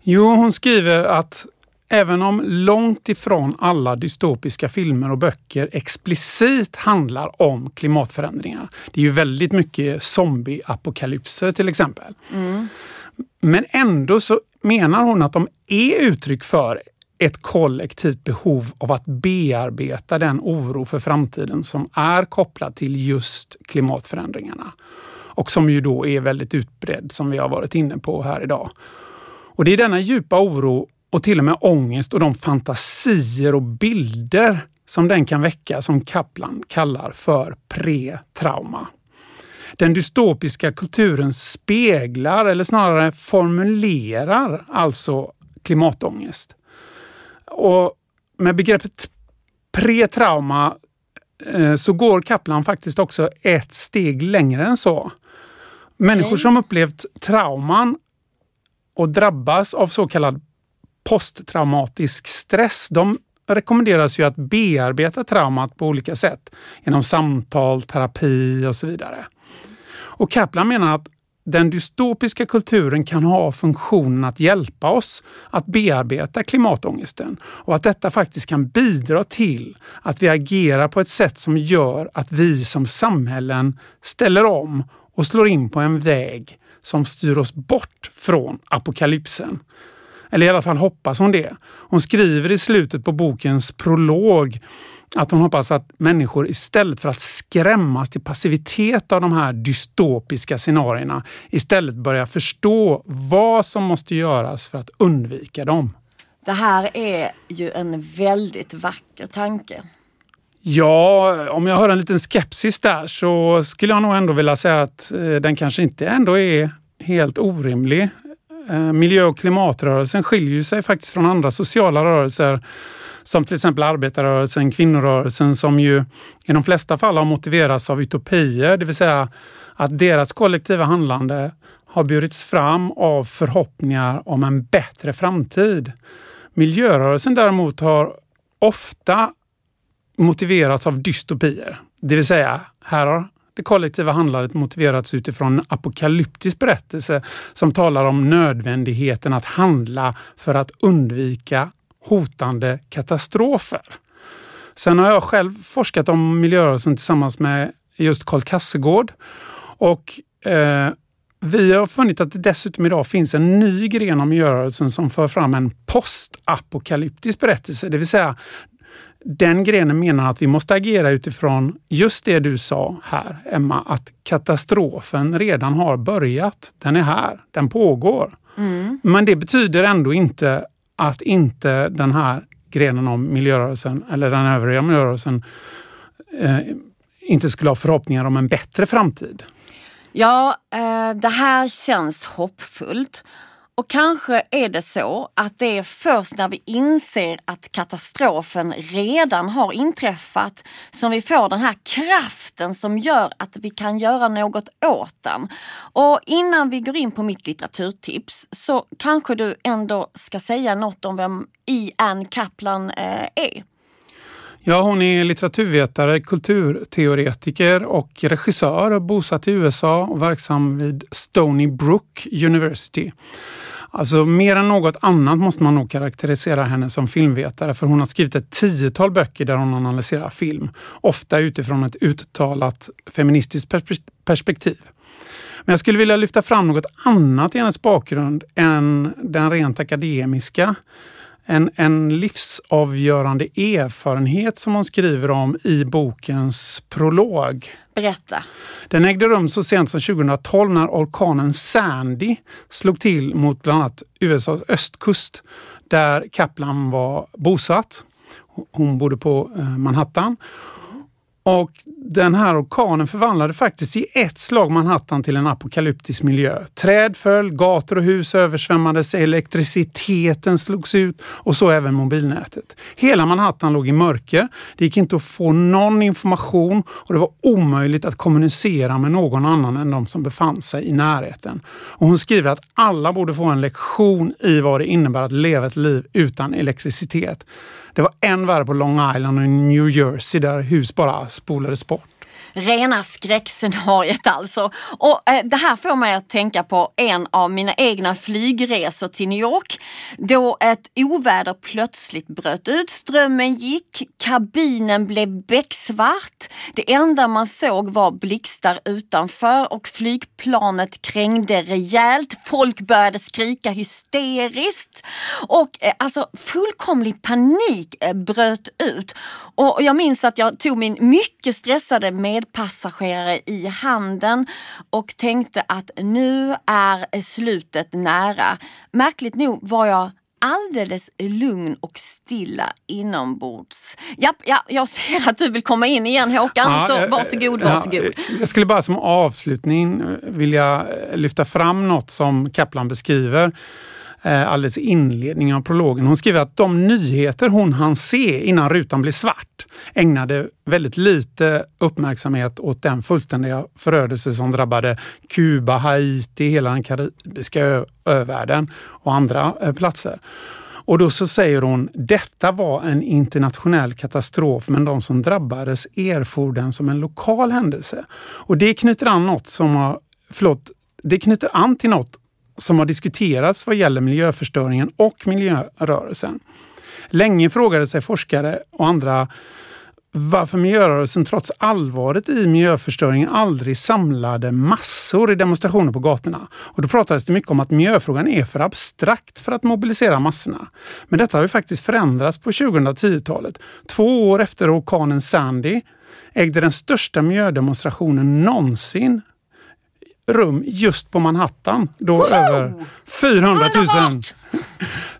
Jo, hon skriver att Även om långt ifrån alla dystopiska filmer och böcker explicit handlar om klimatförändringar. Det är ju väldigt mycket zombieapokalypser till exempel. Mm. Men ändå så menar hon att de är uttryck för ett kollektivt behov av att bearbeta den oro för framtiden som är kopplad till just klimatförändringarna. Och som ju då är väldigt utbredd som vi har varit inne på här idag. Och det är denna djupa oro och till och med ångest och de fantasier och bilder som den kan väcka som Kaplan kallar för pre-trauma. Den dystopiska kulturen speglar eller snarare formulerar alltså klimatångest. Och med begreppet pre-trauma eh, så går Kaplan faktiskt också ett steg längre än så. Människor som upplevt trauman och drabbas av så kallad posttraumatisk stress, de rekommenderas ju att bearbeta traumat på olika sätt genom samtal, terapi och så vidare. Och Kaplan menar att den dystopiska kulturen kan ha funktionen att hjälpa oss att bearbeta klimatångesten och att detta faktiskt kan bidra till att vi agerar på ett sätt som gör att vi som samhällen ställer om och slår in på en väg som styr oss bort från apokalypsen. Eller i alla fall hoppas hon det. Hon skriver i slutet på bokens prolog att hon hoppas att människor istället för att skrämmas till passivitet av de här dystopiska scenarierna istället börjar förstå vad som måste göras för att undvika dem. Det här är ju en väldigt vacker tanke. Ja, om jag hör en liten skepsis där så skulle jag nog ändå vilja säga att eh, den kanske inte ändå är helt orimlig. Eh, miljö och klimatrörelsen skiljer sig faktiskt från andra sociala rörelser som till exempel arbetarrörelsen, kvinnorörelsen som ju i de flesta fall har motiverats av utopier, det vill säga att deras kollektiva handlande har burits fram av förhoppningar om en bättre framtid. Miljörörelsen däremot har ofta motiverats av dystopier, det vill säga här har det kollektiva handlandet motiverats utifrån en apokalyptisk berättelse som talar om nödvändigheten att handla för att undvika hotande katastrofer. Sen har jag själv forskat om miljörörelsen tillsammans med just Karl Kassegård och eh, vi har funnit att det dessutom idag finns en ny gren av miljörörelsen som för fram en postapokalyptisk berättelse, det vill säga den grenen menar att vi måste agera utifrån just det du sa här, Emma, att katastrofen redan har börjat. Den är här, den pågår. Mm. Men det betyder ändå inte att inte den här grenen om miljörörelsen eller den övriga miljörörelsen eh, inte skulle ha förhoppningar om en bättre framtid. Ja, eh, det här känns hoppfullt. Och kanske är det så att det är först när vi inser att katastrofen redan har inträffat som vi får den här kraften som gör att vi kan göra något åt den. Och innan vi går in på mitt litteraturtips så kanske du ändå ska säga något om vem E. Ann Kaplan eh, är. Ja, hon är litteraturvetare, kulturteoretiker och regissör, bosatt i USA och verksam vid Stony Brook University. Alltså mer än något annat måste man nog karaktärisera henne som filmvetare för hon har skrivit ett tiotal böcker där hon analyserar film. Ofta utifrån ett uttalat feministiskt perspektiv. Men jag skulle vilja lyfta fram något annat i hennes bakgrund än den rent akademiska en, en livsavgörande erfarenhet som hon skriver om i bokens prolog. Berätta. Den ägde rum så sent som 2012 när orkanen Sandy slog till mot bland annat USAs östkust där Kaplan var bosatt. Hon bodde på eh, Manhattan och den här orkanen förvandlade faktiskt i ett slag Manhattan till en apokalyptisk miljö. Träd föll, gator och hus översvämmades, elektriciteten slogs ut och så även mobilnätet. Hela Manhattan låg i mörker. Det gick inte att få någon information och det var omöjligt att kommunicera med någon annan än de som befann sig i närheten. Och hon skriver att alla borde få en lektion i vad det innebär att leva ett liv utan elektricitet. Det var än värre på Long Island och New Jersey där hus bara spolades bort. Rena skräckscenariet alltså. Och eh, det här får mig att tänka på en av mina egna flygresor till New York. Då ett oväder plötsligt bröt ut, strömmen gick, kabinen blev becksvart. Det enda man såg var blixtar utanför och flygplanet krängde rejält. Folk började skrika hysteriskt och eh, alltså fullkomlig panik eh, bröt ut. Och jag minns att jag tog min mycket stressade med medpassagerare i handen och tänkte att nu är slutet nära. Märkligt nog var jag alldeles lugn och stilla inombords. Ja, ja, jag ser att du vill komma in igen Håkan, ja, så varsågod, varsågod. Ja, jag skulle bara som avslutning vilja lyfta fram något som Kaplan beskriver Eh, Eh, alldeles i inledningen av prologen. Hon skriver att de nyheter hon hann se innan rutan blev svart ägnade väldigt lite uppmärksamhet åt den fullständiga förödelse som drabbade Kuba, Haiti, hela den karibiska övärlden och andra eh, platser. Och då så säger hon, detta var en internationell katastrof men de som drabbades erfor den som en lokal händelse. Och det knyter an något som har, förlåt, det knyter an till något som har diskuterats vad gäller miljöförstöringen och miljörörelsen. Länge frågade sig forskare och andra varför miljörörelsen trots allvaret i miljöförstöringen aldrig samlade massor i demonstrationer på gatorna. Och då pratades det mycket om att miljöfrågan är för abstrakt för att mobilisera massorna. Men detta har ju faktiskt förändrats på 2010-talet. Två år efter orkanen Sandy ägde den största miljödemonstrationen någonsin rum just på Manhattan. Då Woho! över 400 000,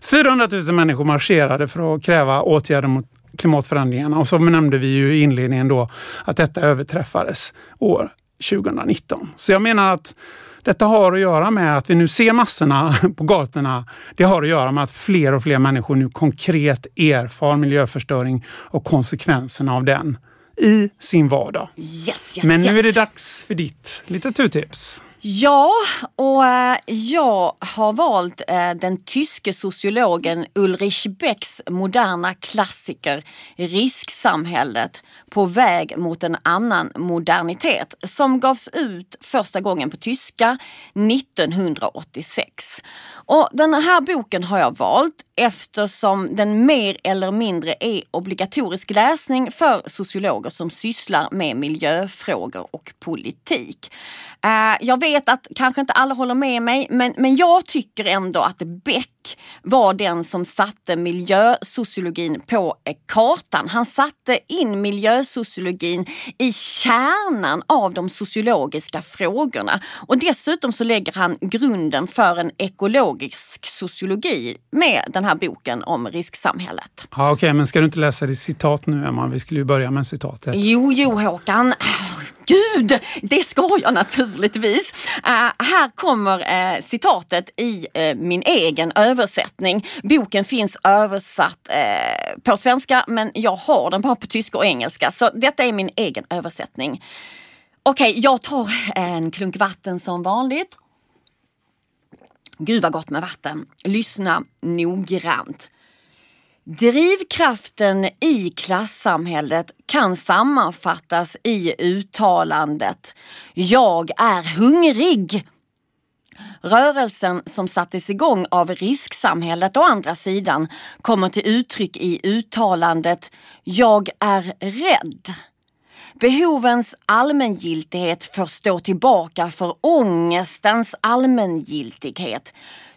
400 000 människor marscherade för att kräva åtgärder mot klimatförändringarna. Och så nämnde vi ju i inledningen då att detta överträffades år 2019. Så jag menar att detta har att göra med att vi nu ser massorna på gatorna. Det har att göra med att fler och fler människor nu konkret erfar miljöförstöring och konsekvenserna av den i sin vardag. Yes, yes, Men nu yes. är det dags för ditt litteraturtips. Ja, och äh, jag har valt äh, den tyske sociologen Ulrich Becks moderna klassiker Risksamhället på väg mot en annan modernitet som gavs ut första gången på tyska 1986. Och den här boken har jag valt eftersom den mer eller mindre är obligatorisk läsning för sociologer som sysslar med miljöfrågor och politik. Eh, jag vet vet att kanske inte alla håller med mig, men, men jag tycker ändå att Beck var den som satte miljösociologin på eh, kartan. Han satte in miljösociologin i kärnan av de sociologiska frågorna. Och dessutom så lägger han grunden för en ekologisk sociologi med den här boken om risksamhället. Ja, Okej, okay, men ska du inte läsa det citat nu Emma? Vi skulle ju börja med citatet. Jo, jo Håkan. Gud, det ska jag naturligtvis. Uh, här kommer uh, citatet i uh, min egen översättning. Boken finns översatt på svenska men jag har den bara på tyska och engelska så detta är min egen översättning. Okej, okay, jag tar en klunk vatten som vanligt. Gud vad gott med vatten. Lyssna noggrant. Drivkraften i klassamhället kan sammanfattas i uttalandet Jag är hungrig. Rörelsen som sattes igång av risksamhället å andra sidan kommer till uttryck i uttalandet Jag är rädd. Behovens allmängiltighet får stå tillbaka för ångestens allmängiltighet.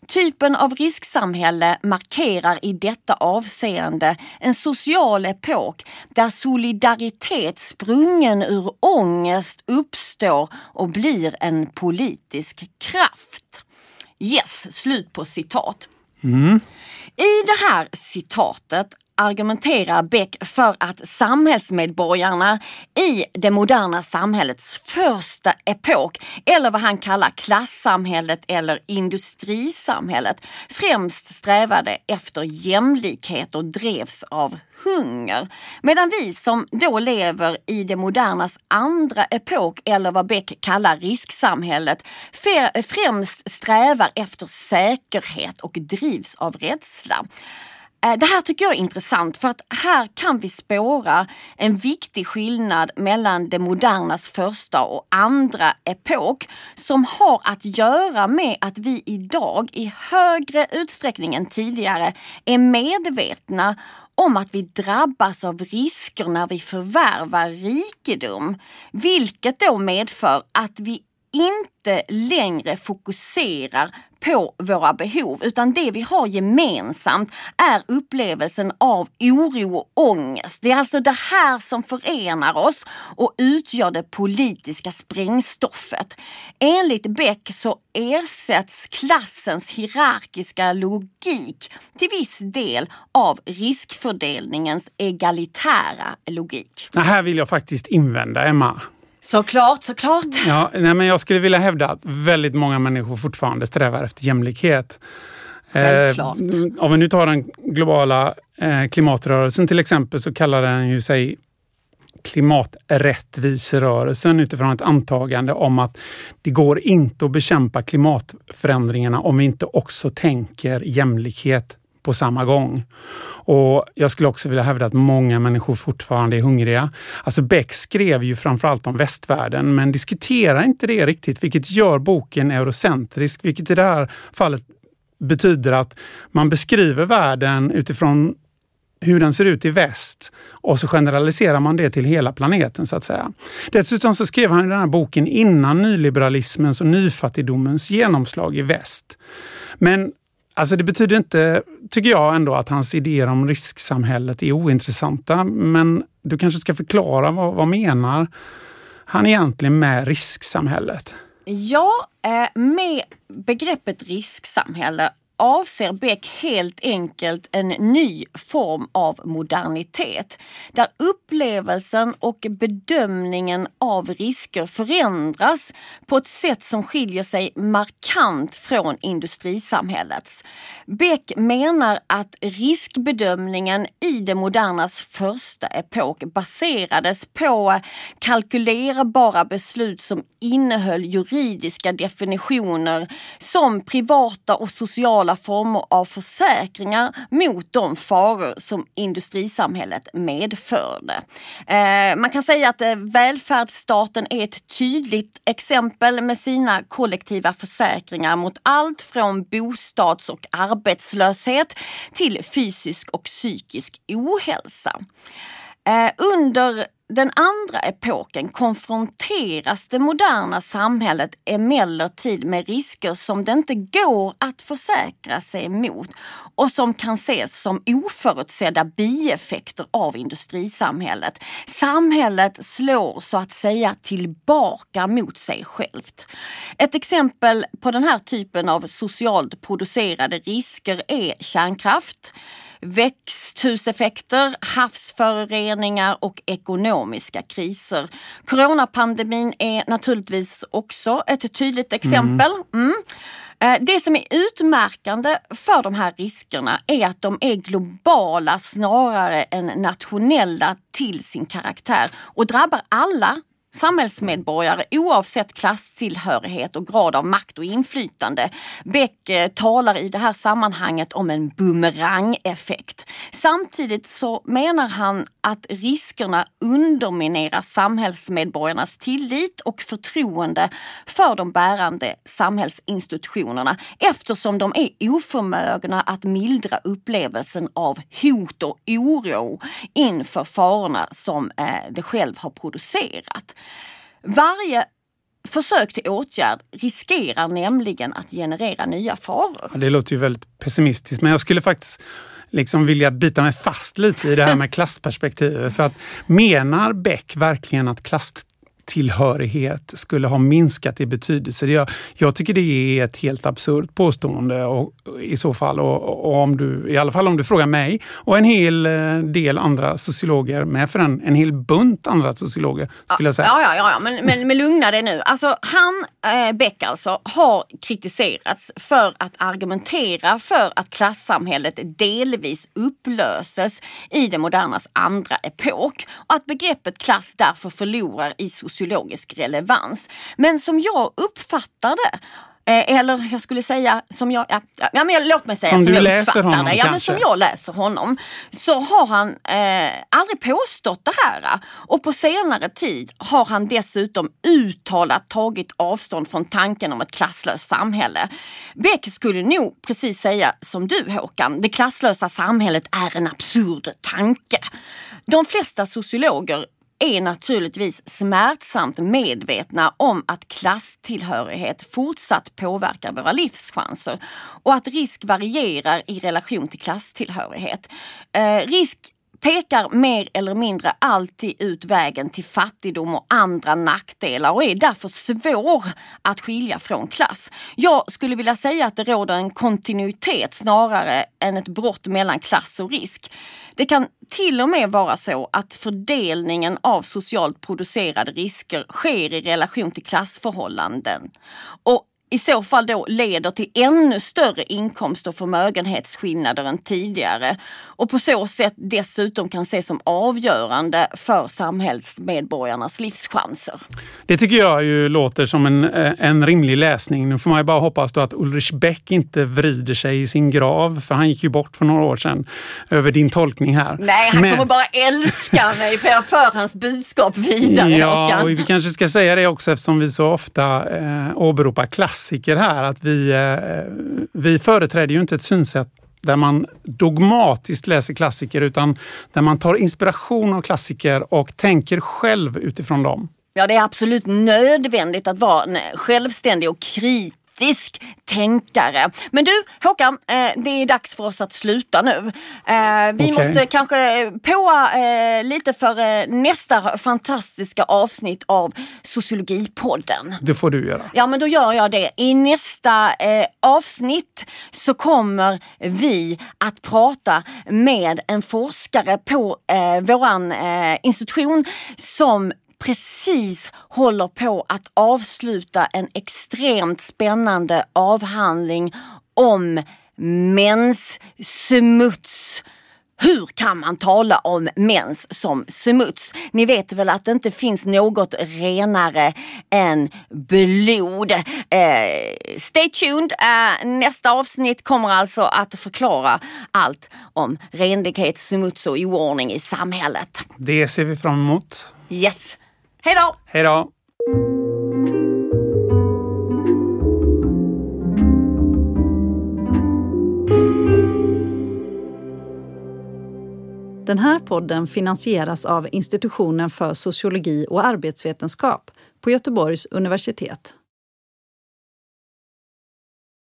Typen av risksamhälle markerar i detta avseende en social epok där solidaritet sprungen ur ångest uppstår och blir en politisk kraft. Yes, slut på citat. Mm. I det här citatet argumenterar Beck för att samhällsmedborgarna i det moderna samhällets första epok, eller vad han kallar klassamhället eller industrisamhället, främst strävade efter jämlikhet och drevs av hunger. Medan vi som då lever i det modernas andra epok, eller vad Beck kallar risksamhället, främst strävar efter säkerhet och drivs av rädsla. Eh, det här tycker jag är intressant för att här kan vi spåra en viktig skillnad mellan det modernas första och andra epok som har att göra med att vi idag i högre utsträckning än tidigare är medvetna om att vi drabbas av risker när vi förvärvar rikedom. Vilket då medför att vi inte längre fokuserar på våra behov utan det vi har gemensamt är upplevelsen av oro och ångest. Det är alltså det här som förenar oss och utgör det politiska sprängstoffet. Enligt Beck så ersätts klassens hierarkiska logik till viss del av riskfördelningens egalitära logik. Det här vill jag faktiskt invända, Emma. Såklart, såklart. Ja, nej, men jag skulle vilja hävda att väldigt många människor fortfarande strävar efter jämlikhet. Självklart. Eh, om vi nu tar den globala eh, klimatrörelsen till exempel så kallar den ju sig klimaträttviserörelsen utifrån ett antagande om att det går inte att bekämpa klimatförändringarna om vi inte också tänker jämlikhet på samma gång. Och Jag skulle också vilja hävda att många människor fortfarande är hungriga. Alltså Beck skrev ju framförallt om västvärlden men diskuterar inte det riktigt vilket gör boken eurocentrisk, vilket i det här fallet betyder att man beskriver världen utifrån hur den ser ut i väst och så generaliserar man det till hela planeten så att säga. Dessutom så skrev han den här boken innan nyliberalismens och nyfattigdomens genomslag i väst. Men Alltså det betyder inte, tycker jag ändå, att hans idéer om risksamhället är ointressanta. Men du kanske ska förklara vad, vad menar han egentligen med risksamhället? Ja, eh, med begreppet risksamhälle avser Beck helt enkelt en ny form av modernitet där upplevelsen och bedömningen av risker förändras på ett sätt som skiljer sig markant från industrisamhällets. Beck menar att riskbedömningen i det modernas första epok baserades på kalkylerbara beslut som innehöll juridiska definitioner som privata och sociala alla former av försäkringar mot de faror som industrisamhället medförde. Eh, man kan säga att eh, välfärdsstaten är ett tydligt exempel med sina kollektiva försäkringar mot allt från bostads och arbetslöshet till fysisk och psykisk ohälsa. Eh, under den andra epoken konfronteras det moderna samhället emellertid med risker som det inte går att försäkra sig emot och som kan ses som oförutsedda bieffekter av industrisamhället. Samhället slår så att säga tillbaka mot sig självt. Ett exempel på den här typen av socialt producerade risker är kärnkraft växthuseffekter, havsföroreningar och ekonomiska kriser. Coronapandemin är naturligtvis också ett tydligt exempel. Mm. Eh, det som är utmärkande för de här riskerna är att de är globala snarare än nationella till sin karaktär och drabbar alla samhällsmedborgare oavsett klasstillhörighet och grad av makt och inflytande. Beck eh, talar i det här sammanhanget om en bumerangeffekt. Samtidigt så menar han att riskerna underminerar samhällsmedborgarnas tillit och förtroende för de bärande samhällsinstitutionerna eftersom de är oförmögna att mildra upplevelsen av hot och oro inför farorna som eh, de själv har producerat. Varje försök till åtgärd riskerar nämligen att generera nya faror. Det låter ju väldigt pessimistiskt men jag skulle faktiskt liksom vilja bita mig fast lite i det här med klassperspektivet. För att menar Beck verkligen att klass tillhörighet skulle ha minskat i betydelse. Jag, jag tycker det är ett helt absurt påstående och, i så fall. Och, och, om du, I alla fall om du frågar mig och en hel eh, del andra sociologer, med för en, en hel bunt andra sociologer skulle jag säga. Ja, ja, ja, ja. Men, men, men lugna dig nu. Alltså, han, eh, Beck alltså, har kritiserats för att argumentera för att klassamhället delvis upplöses i det modernas andra epok och att begreppet klass därför förlorar i social sociologisk relevans. Men som jag uppfattar det eh, eller jag skulle säga som jag, ja, ja men låt mig säga som, som du jag läser honom det. Ja, men som jag läser honom. Så har han eh, aldrig påstått det här. Och på senare tid har han dessutom uttalat tagit avstånd från tanken om ett klasslöst samhälle. Beck skulle nog precis säga som du Håkan, det klasslösa samhället är en absurd tanke. De flesta sociologer är naturligtvis smärtsamt medvetna om att klasstillhörighet fortsatt påverkar våra livschanser och att risk varierar i relation till klasstillhörighet. Eh, risk pekar mer eller mindre alltid ut vägen till fattigdom och andra nackdelar och är därför svår att skilja från klass. Jag skulle vilja säga att det råder en kontinuitet snarare än ett brott mellan klass och risk. Det kan till och med vara så att fördelningen av socialt producerade risker sker i relation till klassförhållanden. Och i så fall då leder till ännu större inkomst och förmögenhetsskillnader än tidigare och på så sätt dessutom kan ses som avgörande för samhällsmedborgarnas livschanser. Det tycker jag ju låter som en, eh, en rimlig läsning. Nu får man ju bara hoppas då att Ulrich Beck inte vrider sig i sin grav, för han gick ju bort för några år sedan, över din tolkning här. Nej, han Men... kommer bara älska mig för jag för hans budskap vidare. Ja, och vi kanske ska säga det också eftersom vi så ofta eh, åberopar klass klassiker här att vi, eh, vi företräder ju inte ett synsätt där man dogmatiskt läser klassiker utan där man tar inspiration av klassiker och tänker själv utifrån dem. Ja, det är absolut nödvändigt att vara självständig och kritisk kritisk tänkare. Men du Håkan, eh, det är dags för oss att sluta nu. Eh, vi okay. måste kanske påa eh, lite för nästa fantastiska avsnitt av Sociologipodden. Det får du göra. Ja men då gör jag det. I nästa avsnitt så kommer vi att prata med en forskare på våran institution som precis håller på att avsluta en extremt spännande avhandling om menssmuts. Hur kan man tala om mens som smuts? Ni vet väl att det inte finns något renare än blod. Eh, stay tuned! Eh, nästa avsnitt kommer alltså att förklara allt om renlighet, smuts och oordning i samhället. Det ser vi fram emot. Yes! Hej då! Hej då! Den här podden finansieras av Institutionen för sociologi och arbetsvetenskap på Göteborgs universitet.